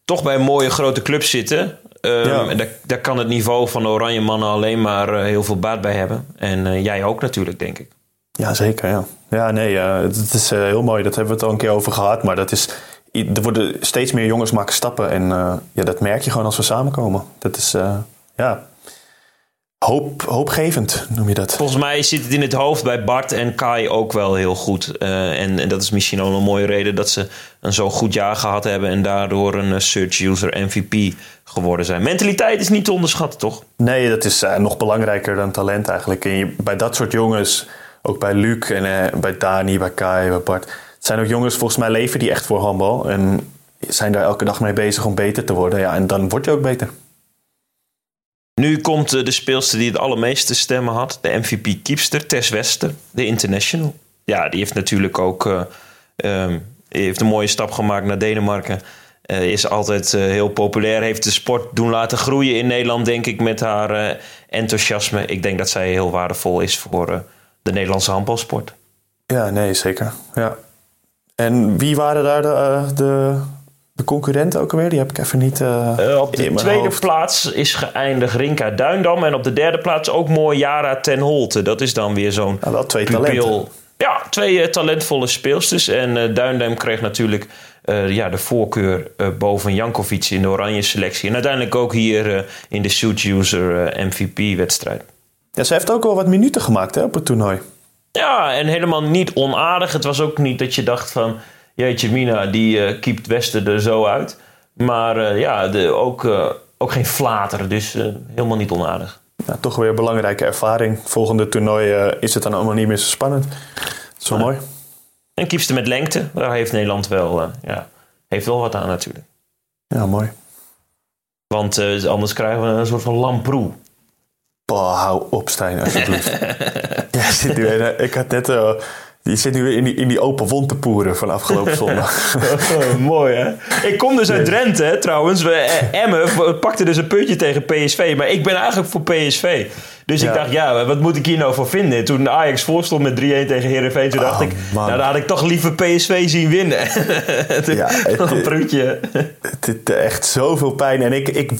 toch bij een mooie grote club zitten. Um, ja. En daar, daar, kan het niveau van de Oranje Mannen alleen maar uh, heel veel baat bij hebben. En uh, jij ook natuurlijk, denk ik. Ja, zeker. Ja, ja nee, uh, het is heel mooi. Dat hebben we het al een keer over gehad. Maar dat is, er worden steeds meer jongens maken stappen. En ja, dat merk je gewoon als we samenkomen. Dat is, ja, hoop, hoopgevend, noem je dat. Volgens mij zit het in het hoofd bij Bart en Kai ook wel heel goed. En, en, dat is misschien ook een mooie reden dat ze een zo goed jaar gehad hebben en daardoor een search user MVP geworden zijn. Mentaliteit is niet te onderschatten, toch? Nee, dat is nog belangrijker dan talent eigenlijk. En je, bij dat soort jongens, ook bij Luc en uh, bij Dani, bij Kai, bij Bart. Het zijn ook jongens, volgens mij leven die echt voor handbal. En zijn daar elke dag mee bezig om beter te worden. Ja, en dan word je ook beter. Nu komt de speelster die het allermeeste stemmen had, de MVP-kiepster, Tess Wester, de international. Ja, die heeft natuurlijk ook uh, um, heeft een mooie stap gemaakt naar Denemarken. Is altijd heel populair. Heeft de sport doen laten groeien in Nederland, denk ik, met haar enthousiasme. Ik denk dat zij heel waardevol is voor de Nederlandse handbalsport. Ja, nee, zeker. Ja. En wie waren daar de, de de concurrenten ook alweer? Die heb ik even niet. Uh, uh, op de tweede plaats is geëindigd Rinka Duindam. En op de derde plaats ook mooi Jara ten Holte. Dat is dan weer zo'n. Nou, wel twee talenten. Ja, twee uh, talentvolle speelsters. En Duindam kreeg natuurlijk ja, de voorkeur boven Jankovic in de oranje selectie. En uiteindelijk ook hier in de Suit User MVP-wedstrijd. Ja, ze heeft ook wel wat minuten gemaakt hè, op het toernooi. Ja, en helemaal niet onaardig. Het was ook niet dat je dacht van jeetje Mina, die uh, keept Westen er zo uit. Maar uh, ja, de, ook, uh, ook geen flater, dus helemaal niet onaardig. Ja, toch weer een belangrijke ervaring. Volgende toernooi is het dan allemaal niet meer zo spannend. Dat is wel ja. mooi. En kiepste met lengte, daar heeft Nederland wel, ja, heeft wel wat aan natuurlijk. Ja, mooi. Want anders krijgen we een soort van lamproe. Boah, hou op, Stijn, alsjeblieft. zit nu, ik had net die zit nu in die, in die open wond te poeren van afgelopen zondag. Mooi hè? Ik kom dus uit Drenthe trouwens. We, eh, Emmen pakte dus een puntje tegen PSV. Maar ik ben eigenlijk voor PSV. Dus ik dacht, ja, wat moet ik hier nou voor vinden? Toen Ajax voorstond met 3-1 tegen Herenveen, toen dacht oh, ik, man. nou, dan had ik toch liever PSV zien winnen. ja, het, een prutje. Het, het, echt zoveel pijn. En ik, ik,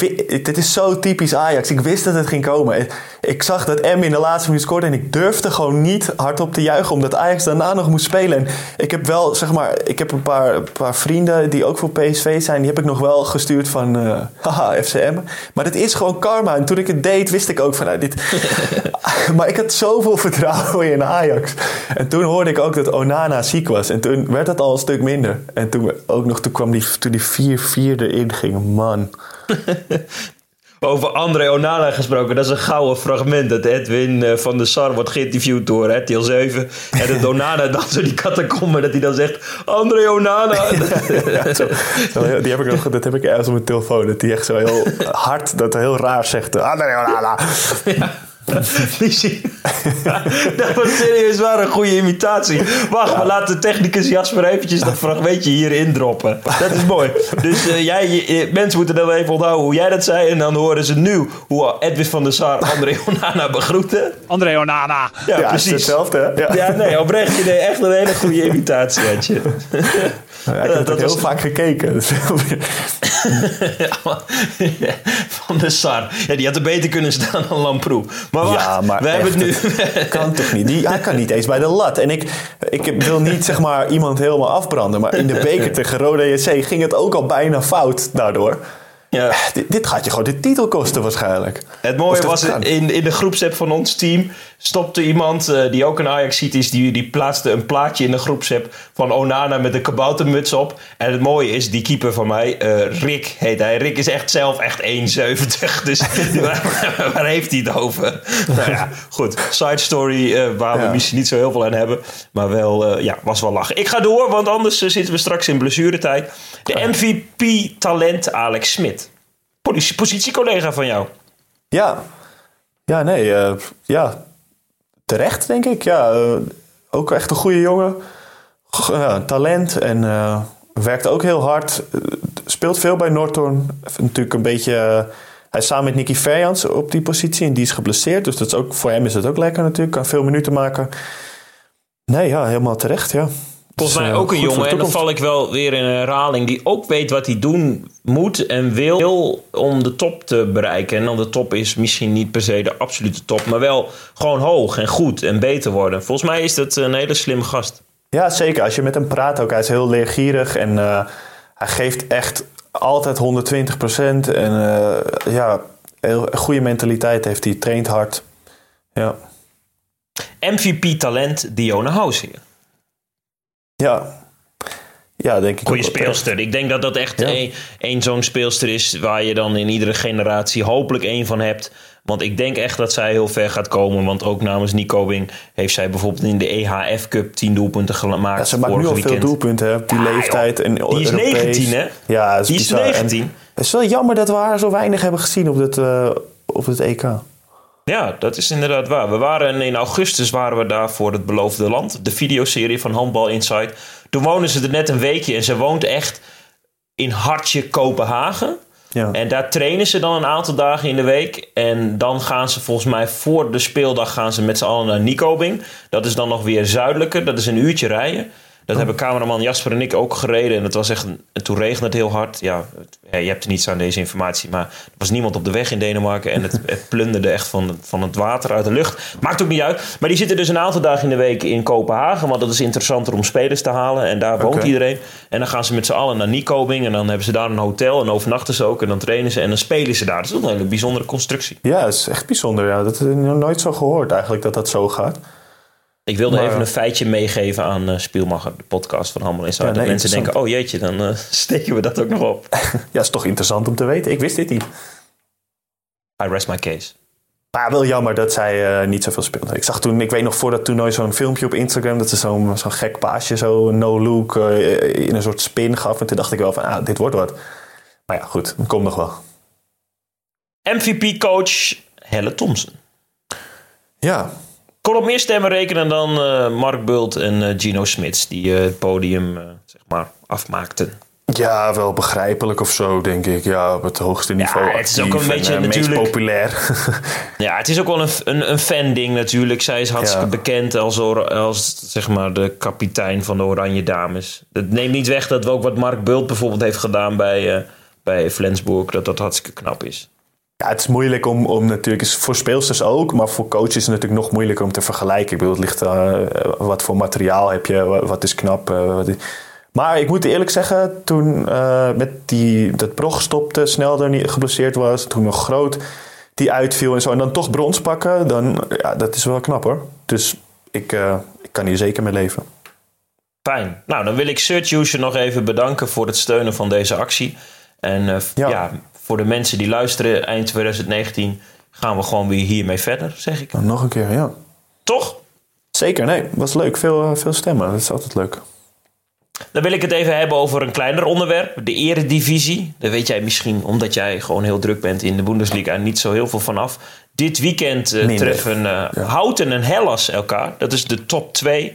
het is zo typisch Ajax. Ik wist dat het ging komen. Ik zag dat M in de laatste minuut scoorde en ik durfde gewoon niet hardop te juichen, omdat Ajax daarna nog moest spelen. En ik heb wel, zeg maar, ik heb een paar, paar vrienden die ook voor PSV zijn, die heb ik nog wel gestuurd van, uh, haha, FCM. Maar het is gewoon karma. En toen ik het deed, wist ik ook van, nou, dit, maar ik had zoveel vertrouwen in Ajax. En toen hoorde ik ook dat Onana ziek was. En toen werd het al een stuk minder. En toen, ook nog, toen kwam die, die 4-4 erin ging. Man. Over André Onana gesproken, dat is een gouden fragment. Dat Edwin eh, van der Sar wordt geïnterviewd door RTL 7. En dat Onana dan zo die catacombe, dat hij dan zegt: André Onana. ja, zo, zo, die heb ik nog, dat heb ik ergens op mijn telefoon. Dat hij echt zo heel hard, dat heel raar zegt: André Onana. Ja. dat was serieus waar een goede imitatie. Wacht, ja. maar laat de technicus Jasper eventjes dat fragmentje hierin droppen. Dat is mooi. Dus uh, jij, je, mensen moeten dan even onthouden hoe jij dat zei. En dan horen ze nu hoe Edwin van der Sar André Onana begroette. André Onana. Ja, ja precies. hetzelfde. Ja. ja, nee, oprecht. Je deed echt een hele goede imitatie, had je. Ja, ik heb dat heel was... vaak gekeken. van de Sar. Ja, die had er beter kunnen staan dan Lamproe. Maar wacht, ja, maar we hebben het nu... kan toch niet? Die, hij kan niet eens bij de lat. En ik, ik wil niet zeg maar iemand helemaal afbranden. Maar in de beker tegen Rode JC ging het ook al bijna fout daardoor. Ja. Dit, dit gaat je gewoon de titel kosten waarschijnlijk. Het mooie was, kan. in, in de groepsapp van ons team stopte iemand eh, die ook een ajax is, die, die plaatste een plaatje in de groepsapp van Onana met een kaboutermuts op. En het mooie is, die keeper van mij, eh, Rick heet hij. Rick is echt zelf echt 1,70. Dus waar, waar heeft hij het over? nou ja, goed. Side story eh, waar we misschien niet zo heel veel aan hebben. Maar wel, eh, ja, was wel lachen. Ik ga door, want anders eh, zitten we straks in blessuretijd. De MVP-talent Alex Smit. Posi- Positiecollega van jou. Ja, ja nee, eh, ja, terecht denk ik. Ja, eh, ook echt een goede jongen. Talent en eh, werkt ook heel hard. Speelt veel bij Norton. Natuurlijk een beetje... hij is samen met Nicky Verjans op die positie en die is geblesseerd. Dus dat is ook, voor hem is het ook lekker natuurlijk. Kan veel minuten maken. Nee, ja, helemaal terecht, ja. Volgens Dus, mij eh, ook een jongen, en dan val ik wel weer in een herhaling, die ook weet wat hij doen moet en wil om de top te bereiken. En dan de top is misschien niet per se de absolute top, maar wel gewoon hoog en goed en beter worden. Volgens mij is dat een hele slimme gast. Ja, zeker. Als je met hem praat ook. Hij is heel leergierig en eh, hij geeft echt altijd 120% En eh, ja, heel een goede mentaliteit heeft hij. Traint hard. Ja. MVP-talent Diona Housing. Ja. Ja, denk ik terecht. speelster. Ik denk dat dat echt Ja. een, een zo'n speelster is waar je dan in iedere generatie hopelijk één van hebt. Want ik denk echt dat zij heel ver gaat komen. Want ook namens Nicobing heeft zij bijvoorbeeld in de EHF Cup 10 doelpunten gemaakt. Ja, ze maakt nu al veel weekend. doelpunten hè, op die Ja, leeftijd. En Die is Europees. 19, hè? Ja, dat is Die is bizar. En 19. Het is wel jammer dat we haar zo weinig hebben gezien op het, eh, op het EK. Ja, dat is inderdaad waar. We waren in augustus waren we daar voor het Beloofde Land. De videoserie van Handbal Insight. Toen wonen ze er net een weekje. En ze woont echt in hartje Kopenhagen. Ja. En daar trainen ze dan een aantal dagen in de week. En dan gaan ze volgens mij voor de speeldag gaan ze met z'n allen naar Nikobing. Dat is dan nog weer zuidelijker. Dat is een uurtje rijden. Dat hebben cameraman Jasper en ik ook gereden. En het was echt een, en toen regende het heel hard. Ja, het- ja, je hebt er niets aan deze informatie. Maar er was niemand op de weg in Denemarken. En het, het plunderde echt van, van het water uit de lucht. Maakt ook niet uit. Maar die zitten dus een aantal dagen in de week in Kopenhagen. Want dat is interessanter om spelers te halen. En daar woont iedereen. En dan gaan ze met z'n allen naar Nikobing. En dan hebben ze daar een hotel. En overnachten ze ook. En dan trainen ze. En dan spelen ze daar. Dat is ook een hele bijzondere constructie. Ja, dat is echt bijzonder. Ja. Dat heb ik nog nooit zo gehoord eigenlijk dat dat zo gaat. Ik wilde Maar- even een feitje meegeven aan eh Spielmacher, de podcast van Insight. Ja, dat mensen denken, oh jeetje, dan eh, steken we dat ook nog op. Ja, is toch interessant om te weten. Ik wist dit niet. I rest my case. Maar wel jammer dat zij eh, niet zoveel speelde. Ik zag toen, ik weet nog voor dat toernooi zo'n filmpje op Instagram... dat ze zo'n zo'n gek paasje, zo no-look, in een soort spin gaf. En toen dacht ik wel van, ah, dit wordt wat. Maar ja, goed, dat komt nog wel. MVP-coach Helle Thompson. Ja, Kon op meer stemmen rekenen dan eh, Mark Bult en eh, Gino Smits, die eh, het podium zeg maar afmaakten. ja, wel begrijpelijk of zo, denk ik. Ja, op het hoogste niveau het is ook een en, beetje meest natuurlijk- populair. Ja, het is ook wel een, een, een fan-ding natuurlijk. Zij is hartstikke Ja. bekend als, als zeg maar, de kapitein van de Oranje Dames. Dat neemt niet weg dat we ook wat Mark Bult bijvoorbeeld heeft gedaan bij, bij Flensburg, dat dat hartstikke knap is. Ja, het is moeilijk om, om natuurlijk, is voor speelsters ook, maar voor coaches is het natuurlijk nog moeilijker om te vergelijken. Ik bedoel, het ligt uh, wat voor materiaal heb je, wat, wat is knap. Uh, wat is... Maar ik moet eerlijk zeggen, toen uh, met die, dat Brog stopte, Snelder niet geblesseerd was, toen nog groot die uitviel en zo, en dan toch brons pakken, dan, ja, dat is wel knap hoor. Dus ik, ik kan hier zeker mee leven. Fijn. Nou, dan wil ik Search nog even bedanken voor het steunen van deze actie. En ja. ja. Voor de mensen die luisteren, eind 2019 gaan we gewoon weer hiermee verder, zeg ik. Nog een keer, ja. Toch? Zeker, nee, was leuk. Veel, veel stemmen, dat is altijd leuk. Dan wil ik het even hebben over een kleiner onderwerp. De eredivisie. Daar weet jij misschien, omdat jij gewoon heel druk bent in de Bundesliga... niet zo heel veel vanaf. Dit weekend uh, treffen uh, ja. Houten en Hellas elkaar. Dat is de top 2.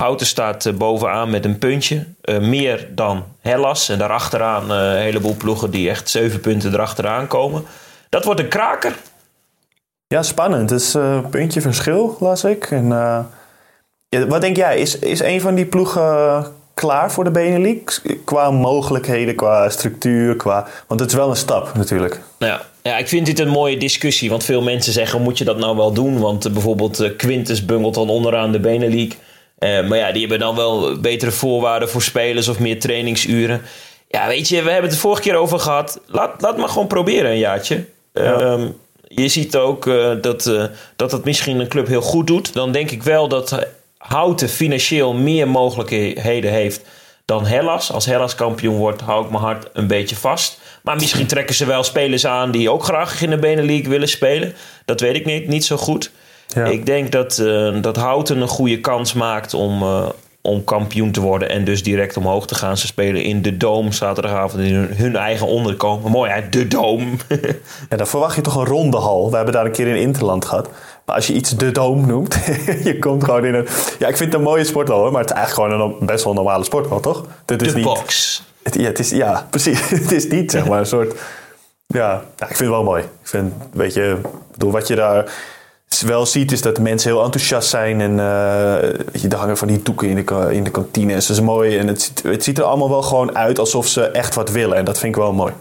Houten staat uh, bovenaan met een puntje. Uh, meer dan Hellas. En daarachteraan uh, een heleboel ploegen die echt zeven punten erachteraan komen. Dat wordt een kraker. Ja, spannend. Het is een puntje verschil, las ik. En, ja, wat denk jij? Is, is een van die ploegen klaar voor de Benelux? Qua mogelijkheden, qua structuur, qua... Want het is wel een stap natuurlijk. Ja. ja, ik vind dit een mooie discussie. Want veel mensen zeggen, moet je dat nou wel doen? Want bijvoorbeeld Quintus bungelt dan onderaan de Benelux. Uh, maar ja, die hebben dan wel betere voorwaarden voor spelers of meer trainingsuren. Ja, weet je, we hebben het de vorige keer over gehad. Laat, laat maar gewoon proberen een jaartje. Ehm, je ziet ook uh, dat, uh, dat het misschien een club heel goed doet. Dan denk ik wel dat Houten financieel meer mogelijkheden heeft dan Hellas. Als Hellas kampioen wordt, hou ik mijn hart een beetje vast. Maar misschien trekken ze wel spelers aan die ook graag in de Benelux willen spelen. Dat weet ik niet, niet zo goed. Ja. Ik denk dat, uh, dat Houten een goede kans maakt om, uh, om kampioen te worden. En dus direct omhoog te gaan. Ze spelen in de Doom zaterdagavond in hun, hun eigen onderkomen. Mooi hè, de Doom. ja, dan verwacht je toch een ronde hal. We hebben daar een keer in Interland gehad. Maar als je iets de Doom noemt, je komt gewoon in een... Ja, ik vind het een mooie sporthal hoor. Maar het is eigenlijk gewoon een best wel normale sporthal, toch? Dit is de niet, box. Het, ja, het is, ja, precies. het is niet zeg maar een soort... Ja, ja, ik vind het wel mooi. Ik vind, weet je, bedoel, wat je daar wel ziet is dat mensen heel enthousiast zijn. En uh, je, er hangen van die doeken in de, in de kantine. Dat is mooi. En het, het ziet er allemaal wel gewoon uit alsof ze echt wat willen. En dat vind ik wel mooi.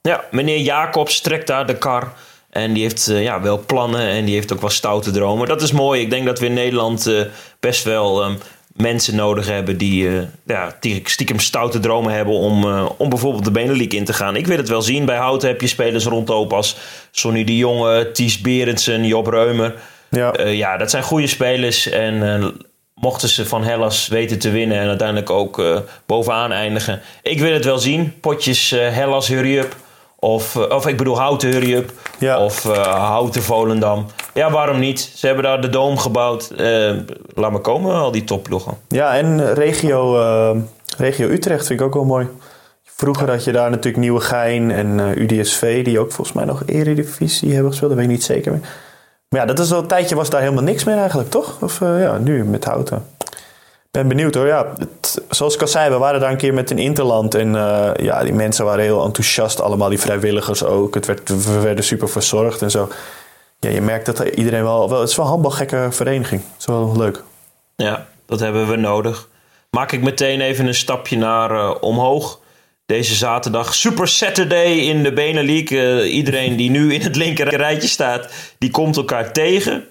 Ja, meneer Jacobs trekt daar de kar. En die heeft uh, ja, wel plannen en die heeft ook wel stoute dromen. Dat is mooi. Ik denk dat we in Nederland uh, best wel um, mensen nodig hebben die, uh, ja, die stiekem stoute dromen hebben om, om bijvoorbeeld de Benelux in te gaan. Ik wil het wel zien. Bij Houten heb je spelers rondlopen als Sonny de Jonge, Ties Berendsen, Job Reumer. Ja, ja dat zijn goede spelers. En mochten ze van Hellas weten te winnen en uiteindelijk ook bovenaan eindigen. Ik wil het wel zien. Potjes Hellas, hurry up. Of, of ik bedoel Houten Hurry Up. Ja. Of Houten Volendam. Ja, waarom niet? Ze hebben daar de Doom gebouwd. Uh, laat maar komen, al die topploegen. Ja, en regio, uh, regio Utrecht vind ik ook wel mooi. Vroeger had je daar natuurlijk Nieuwegein en UDSV... die ook volgens mij nog Eredivisie hebben gespeeld. Dat weet ik niet zeker meer. Maar ja, dat is al een tijdje was daar helemaal niks meer eigenlijk, toch? Of ja, nu met Houten ben benieuwd hoor. Ja, zoals ik al zei, we waren daar een keer met een interland. En ja, die mensen waren heel enthousiast. Allemaal die vrijwilligers ook. Het werd, we werden super verzorgd en zo. Ja, je merkt dat iedereen wel... wel het is wel een handbalgekke vereniging. Het is wel leuk. Ja, dat hebben we nodig. Maak ik meteen even een stapje naar uh, omhoog. Deze zaterdag Super Saturday in de Benelux. Uh, iedereen die nu in het linker rijtje staat, die komt elkaar tegen.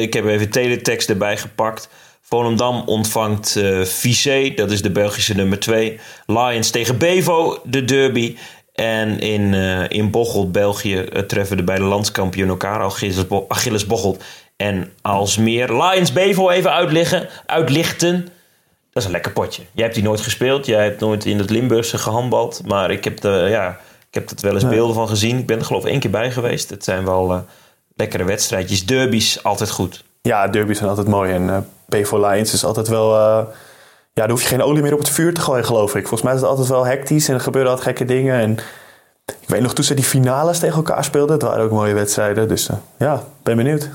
ik heb even teletext erbij gepakt. Volendam ontvangt uh, dat is de Belgische nummer 2. Lions tegen Bevo, de derby. En in, uh, in Bocholt, België, uh, treffen de beide landskampioen elkaar. Achilles, Bo Achilles Bocholt en Alsmeer. Lions Bevo even uitliggen, uitlichten. Dat is een lekker potje. Jij hebt die nooit gespeeld. Jij hebt nooit in het Limburgse gehandbald. Maar ik heb, de, ja, ik heb er wel eens ja. beelden van gezien. Ik ben er geloof ik één keer bij geweest. Het zijn wel lekkere wedstrijdjes. Derbies, altijd goed. Ja, derbies zijn altijd mooi. En P4 Lions is altijd wel... Ja, daar hoef je geen olie meer op het vuur te gooien, geloof ik. Volgens mij is het altijd wel hectisch en er gebeuren altijd gekke dingen. En ik weet nog, toen ze die finales tegen elkaar speelden, het waren ook mooie wedstrijden. Dus uh, ja, ben benieuwd.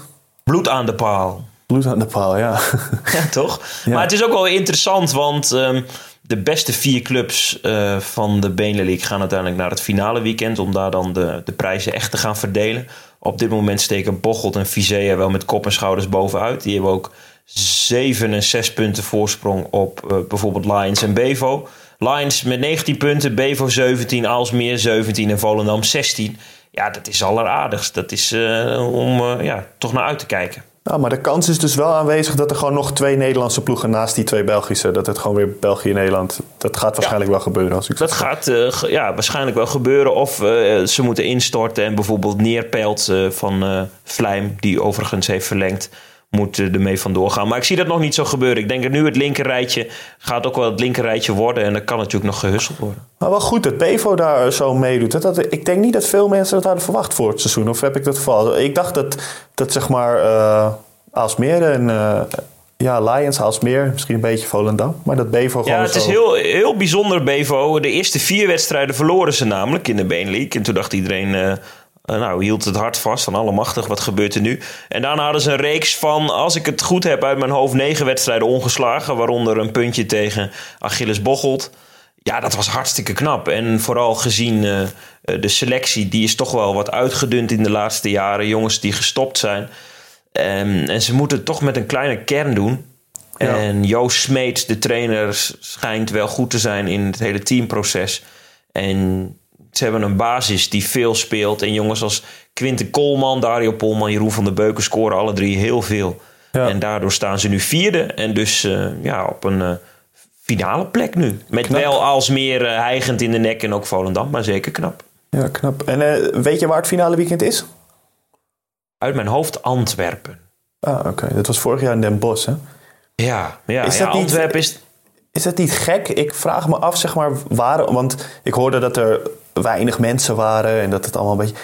Bloed aan de paal. Bloed aan de paal, ja. ja, toch? Ja. Maar het is ook wel interessant, want um, de beste vier clubs uh, van de Benelux gaan uiteindelijk naar het finale weekend... om daar dan de, de prijzen echt te gaan verdelen. Op dit moment steken Bocholt en Vizea wel met kop en schouders bovenuit. Die hebben ook 7 en 6 punten voorsprong op uh, bijvoorbeeld Lions en Bevo. Lions met 19 punten, Bevo 17, Alsmeer 17 en Volendam 16. Ja, dat is alleraardigst. Dat is uh, om uh, ja, toch naar uit te kijken. Ja, maar de kans is dus wel aanwezig dat er gewoon nog twee Nederlandse ploegen naast die twee Belgische. Dat het gewoon weer België-Nederland. Dat gaat waarschijnlijk ja, wel gebeuren. Als ik dat gaat uh, ja, waarschijnlijk wel gebeuren. Of uh, ze moeten instorten en bijvoorbeeld Neerpelt uh, van Vlijm, die overigens heeft verlengd, moet ermee vandoor gaan. Maar ik zie dat nog niet zo gebeuren. Ik denk dat nu het linkerrijtje gaat ook wel het linkerrijtje worden. En dan kan natuurlijk nog gehusseld worden. Maar wel goed dat Bevo daar zo meedoet. Dat, dat, ik denk niet dat veel mensen dat hadden verwacht voor het seizoen. Of heb ik dat verval? Ik dacht dat, dat zeg maar uh, Aalsmeer en... Uh, ja, Lions, Aalsmeer, misschien een beetje Volendam. Maar dat Bevo gewoon Ja, het zo... is heel, heel bijzonder, Bevo. De eerste vier wedstrijden verloren ze namelijk in de Benelink. En toen dacht iedereen... Uh, nou, hield het hart vast van allemachtig, wat gebeurt er nu? En daarna hadden ze een reeks van, als ik het goed heb uit mijn hoofd, negen wedstrijden ongeslagen. Waaronder een puntje tegen Achilles Bocholt. Ja, dat was hartstikke knap. En vooral gezien uh, de selectie, die is toch wel wat uitgedund in de laatste jaren. Jongens die gestopt zijn. Um, en ze moeten het toch met een kleine kern doen. Ja. En Joost Smeets, de trainer, schijnt wel goed te zijn in het hele teamproces. En ze hebben een basis die veel speelt. En jongens als Quinten Koolman, Dario Polman, Jeroen van der Beuken scoren alle drie heel veel. Ja. En daardoor staan ze nu vierde. En dus uh, ja, op een uh, finale plek nu. Met Knap. wel als meer eh, hijgend in de nek en ook Volendam, maar zeker knap. Ja, knap. En eh, weet je waar het finale weekend is? Uit mijn hoofd Antwerpen. Ah, oké. Dat was vorig jaar in Den Bosch, hè? Ja, ja, Is ja dat niet- Antwerpen is... Is dat niet gek? Ik vraag me af, zeg maar, waarom... Want ik hoorde dat er weinig mensen waren en dat het allemaal een beetje...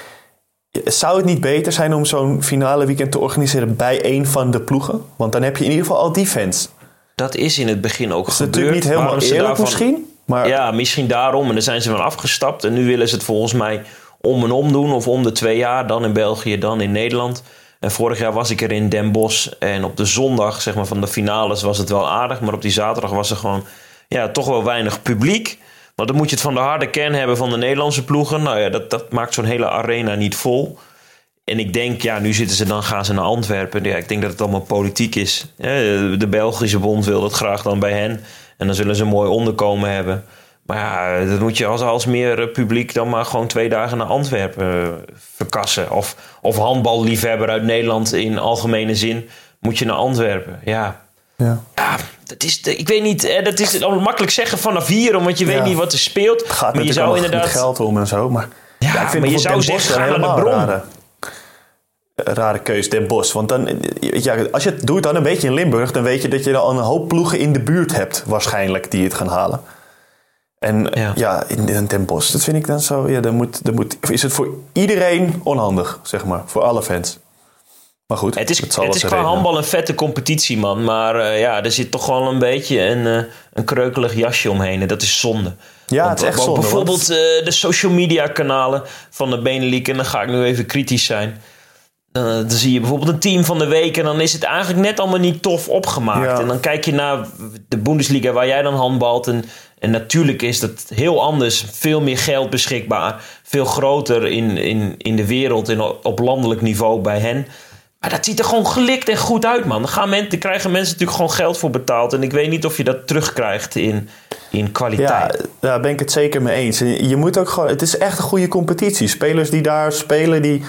Zou het niet beter zijn om zo'n finale weekend te organiseren bij een van de ploegen? Want dan heb je in ieder geval al die fans. Dat is in het begin ook Dat is gebeurd. natuurlijk niet helemaal eerlijk daarvan- misschien. Maar Ja, misschien daarom. En dan zijn ze van afgestapt. En nu willen ze het volgens mij om en om doen. Of om de twee jaar. Dan in België, dan in Nederland. En vorig jaar was ik er in Den Bosch. En op de zondag zeg maar, van de finales was het wel aardig. Maar op die zaterdag was er gewoon ja, toch wel weinig publiek. Want dan moet je het van de harde kern hebben van de Nederlandse ploegen. Nou ja, dat, dat maakt zo'n hele arena niet vol. En ik denk, ja, nu zitten ze dan, gaan ze naar Antwerpen. Ja, ik denk dat het allemaal politiek is. De Belgische bond wil dat graag dan bij hen. En dan zullen ze een mooi onderkomen hebben. Maar ja, dan moet je als, als meer eh, publiek dan maar gewoon twee dagen naar Antwerpen eh, verkassen. Of, of handballiefhebber uit Nederland in algemene zin moet je naar Antwerpen. Ja, ja. ja dat is, ik weet niet, hè, dat is al makkelijk zeggen vanaf hier, omdat je Ja. weet niet wat er speelt. Het gaat maar je zou inderdaad. geld om en zo. Maar, Ja, ik vind maar je zou zeggen, een ga naar de helemaal bron. Rare, rare keus, Den Bosch. Want dan, ja, als je het doet dan een beetje in Limburg... dan weet je dat je dan een hoop ploegen in de buurt hebt... waarschijnlijk, die het gaan halen. En Ja. ja, in, in Den Bosch, dat vind ik dan zo... Ja, dan moet, dan moet, is het voor iedereen onhandig, zeg maar. Voor alle fans. Maar goed, Het is, het is qua handbal een vette competitie, man. Maar eh, ja, er zit toch wel een beetje een, eh, een kreukelig jasje omheen. En dat is zonde. Ja, het is echt zonde. Bijvoorbeeld want- eh, de social media kanalen van de Benelink. En dan ga ik nu even kritisch zijn. Dan zie je bijvoorbeeld een team van de week. En dan is het eigenlijk net allemaal niet tof opgemaakt. Ja. En dan kijk je naar de Bundesliga waar jij dan handbalt. En, en natuurlijk is dat heel anders. Veel meer geld beschikbaar. Veel groter in, in, in de wereld en op landelijk niveau bij hen. Maar dat ziet er gewoon gelikt en goed uit, man. Daar, gaan krijgen mensen natuurlijk gewoon geld voor betaald. En ik weet niet of je dat terugkrijgt in, in kwaliteit. Ja, daar ben ik het zeker mee eens. En Je moet ook gewoon, het is echt een goede competitie. Spelers die daar spelen, die,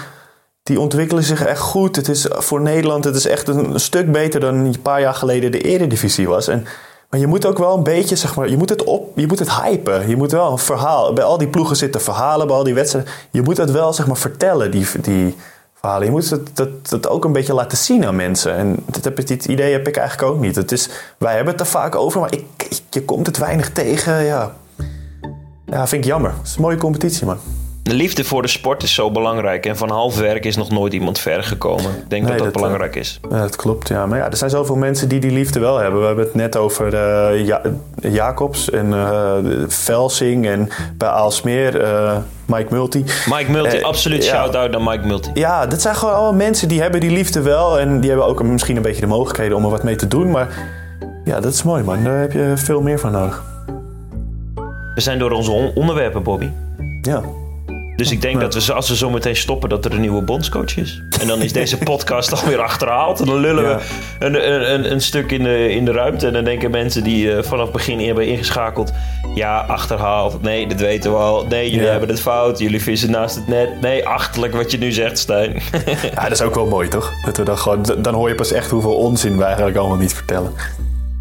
die ontwikkelen zich echt goed. Het is voor Nederland het is echt een, stuk beter dan een paar jaar geleden de Eredivisie was. En, maar je moet ook wel een beetje, zeg maar, je moet het op, je moet het hypen. Je moet wel een verhaal. Bij al die ploegen zitten verhalen, bij al die wedstrijden. Je moet dat wel, zeg maar, vertellen, die, die Je moet het, dat, dat ook een beetje laten zien aan mensen. En dat heb dit idee heb ik eigenlijk ook niet. Het is, wij hebben het er vaak over, maar ik- je komt het weinig tegen. Ja, ja vind ik jammer. Het is een mooie competitie, man. De liefde voor de sport is zo belangrijk. En van half werk is nog nooit iemand ver gekomen. Ik denk Nee, dat dat, dat, eh, belangrijk is. Ja, dat klopt, ja. Maar ja, er zijn zoveel mensen die die liefde wel hebben. We hebben het net over eh, ja, Jacobs en eh Velsing en bij Aalsmeer Mike Multi. Mike Multi, absoluut ja. shout-out naar Mike Multi. Ja, dat zijn gewoon allemaal mensen die hebben die liefde wel. En die hebben ook misschien een beetje de mogelijkheden om er wat mee te doen. Maar ja, dat is mooi, man. Daar heb je veel meer van nodig. We zijn door onze on- onderwerpen, Bobby. Ja. Dus ik denk dat we, als we zo meteen stoppen, dat er een nieuwe bondscoach is. En dan is deze podcast alweer achterhaald. En dan lullen Ja. we een, een, een, stuk in de, in de ruimte. En dan denken mensen die eh, vanaf het begin hebben ingeschakeld... Ja, achterhaald. Nee, dat weten we al. Nee, jullie Ja. hebben het fout. Jullie vissen naast het net. Nee, achterlijk wat je nu zegt, Stijn. ja, dat is ook wel mooi, toch? Dat we dan, gewoon, dan hoor je pas echt hoeveel onzin we eigenlijk allemaal niet vertellen.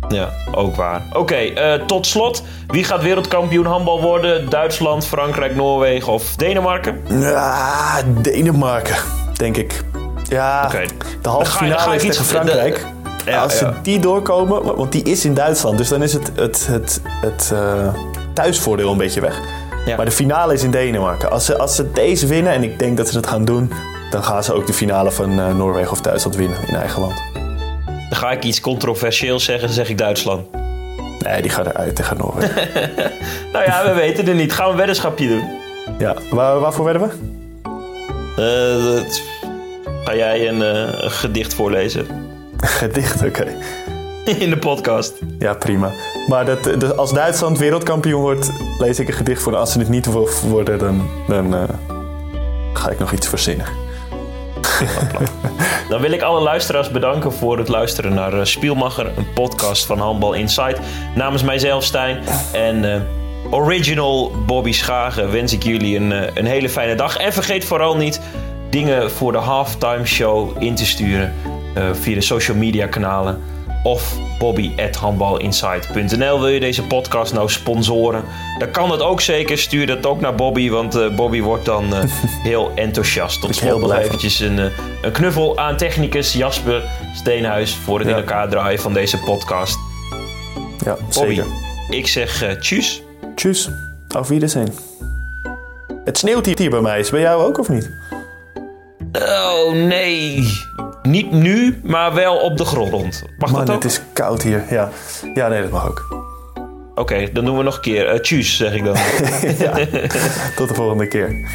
Ja, ook waar. Oké, eh, tot slot. Wie gaat wereldkampioen handbal worden? Duitsland, Frankrijk, Noorwegen of Denemarken? Ja, Denemarken, denk ik. Ja, Oké. de halve ga ga finale is iets- tegen Frankrijk. de- ja, Als ze ja. die doorkomen, want die is in Duitsland, dus dan is het, het, het, het eh, thuisvoordeel een beetje weg. Ja. Maar de finale is in Denemarken. Als ze, als ze deze winnen, en ik denk dat ze dat gaan doen, dan gaan ze ook de finale van eh, Noorwegen of Duitsland winnen in eigen land. Dan ga ik iets controversieels zeggen, dan zeg ik Duitsland. Nee, die gaan eruit tegen Noorwegen. Nou ja, we weten het niet. Gaan we een weddenschapje doen? ja, waar, waarvoor werden we? Dat- Ga jij een, eh, een gedicht voorlezen Gedicht, oké. in de podcast? Ja, prima. Maar dat, als Duitsland wereldkampioen wordt, lees ik een gedicht voor. Als ze het niet wo- worden, dan, dan eh, ga ik nog iets verzinnen. Dan wil ik alle luisteraars bedanken voor het luisteren naar eh, Spielmacher, een podcast van Handbal Insight. Namens mijzelf, Stijn, en eh, original Bobby Schagen wens ik jullie een, eh, een hele fijne dag. En vergeet vooral niet dingen voor de halftime show in te sturen via de social media kanalen. Of bobby.handbalinsight.nl. Wil je deze podcast nou sponsoren? Dan kan dat ook zeker. Stuur dat ook naar Bobby, want eh, Bobby wordt dan eh, heel enthousiast. Tot slot nog eventjes een, eh, een knuffel aan technicus Jasper Steenhuis... voor het Ja. in elkaar draaien van deze podcast. Ja, Bobby, zeker. ik zeg tjus. Tjus. Auf Wiedersehen. Het sneeuwt hier bij mij. Is bij jou ook of niet? Oh nee, niet nu, maar wel op de grond. Mag Man, dat ook? het is koud hier. Ja. ja, nee, dat mag ook. Oké, dan doen we nog een keer. Eh tjus, zeg ik dan. Tot de volgende keer.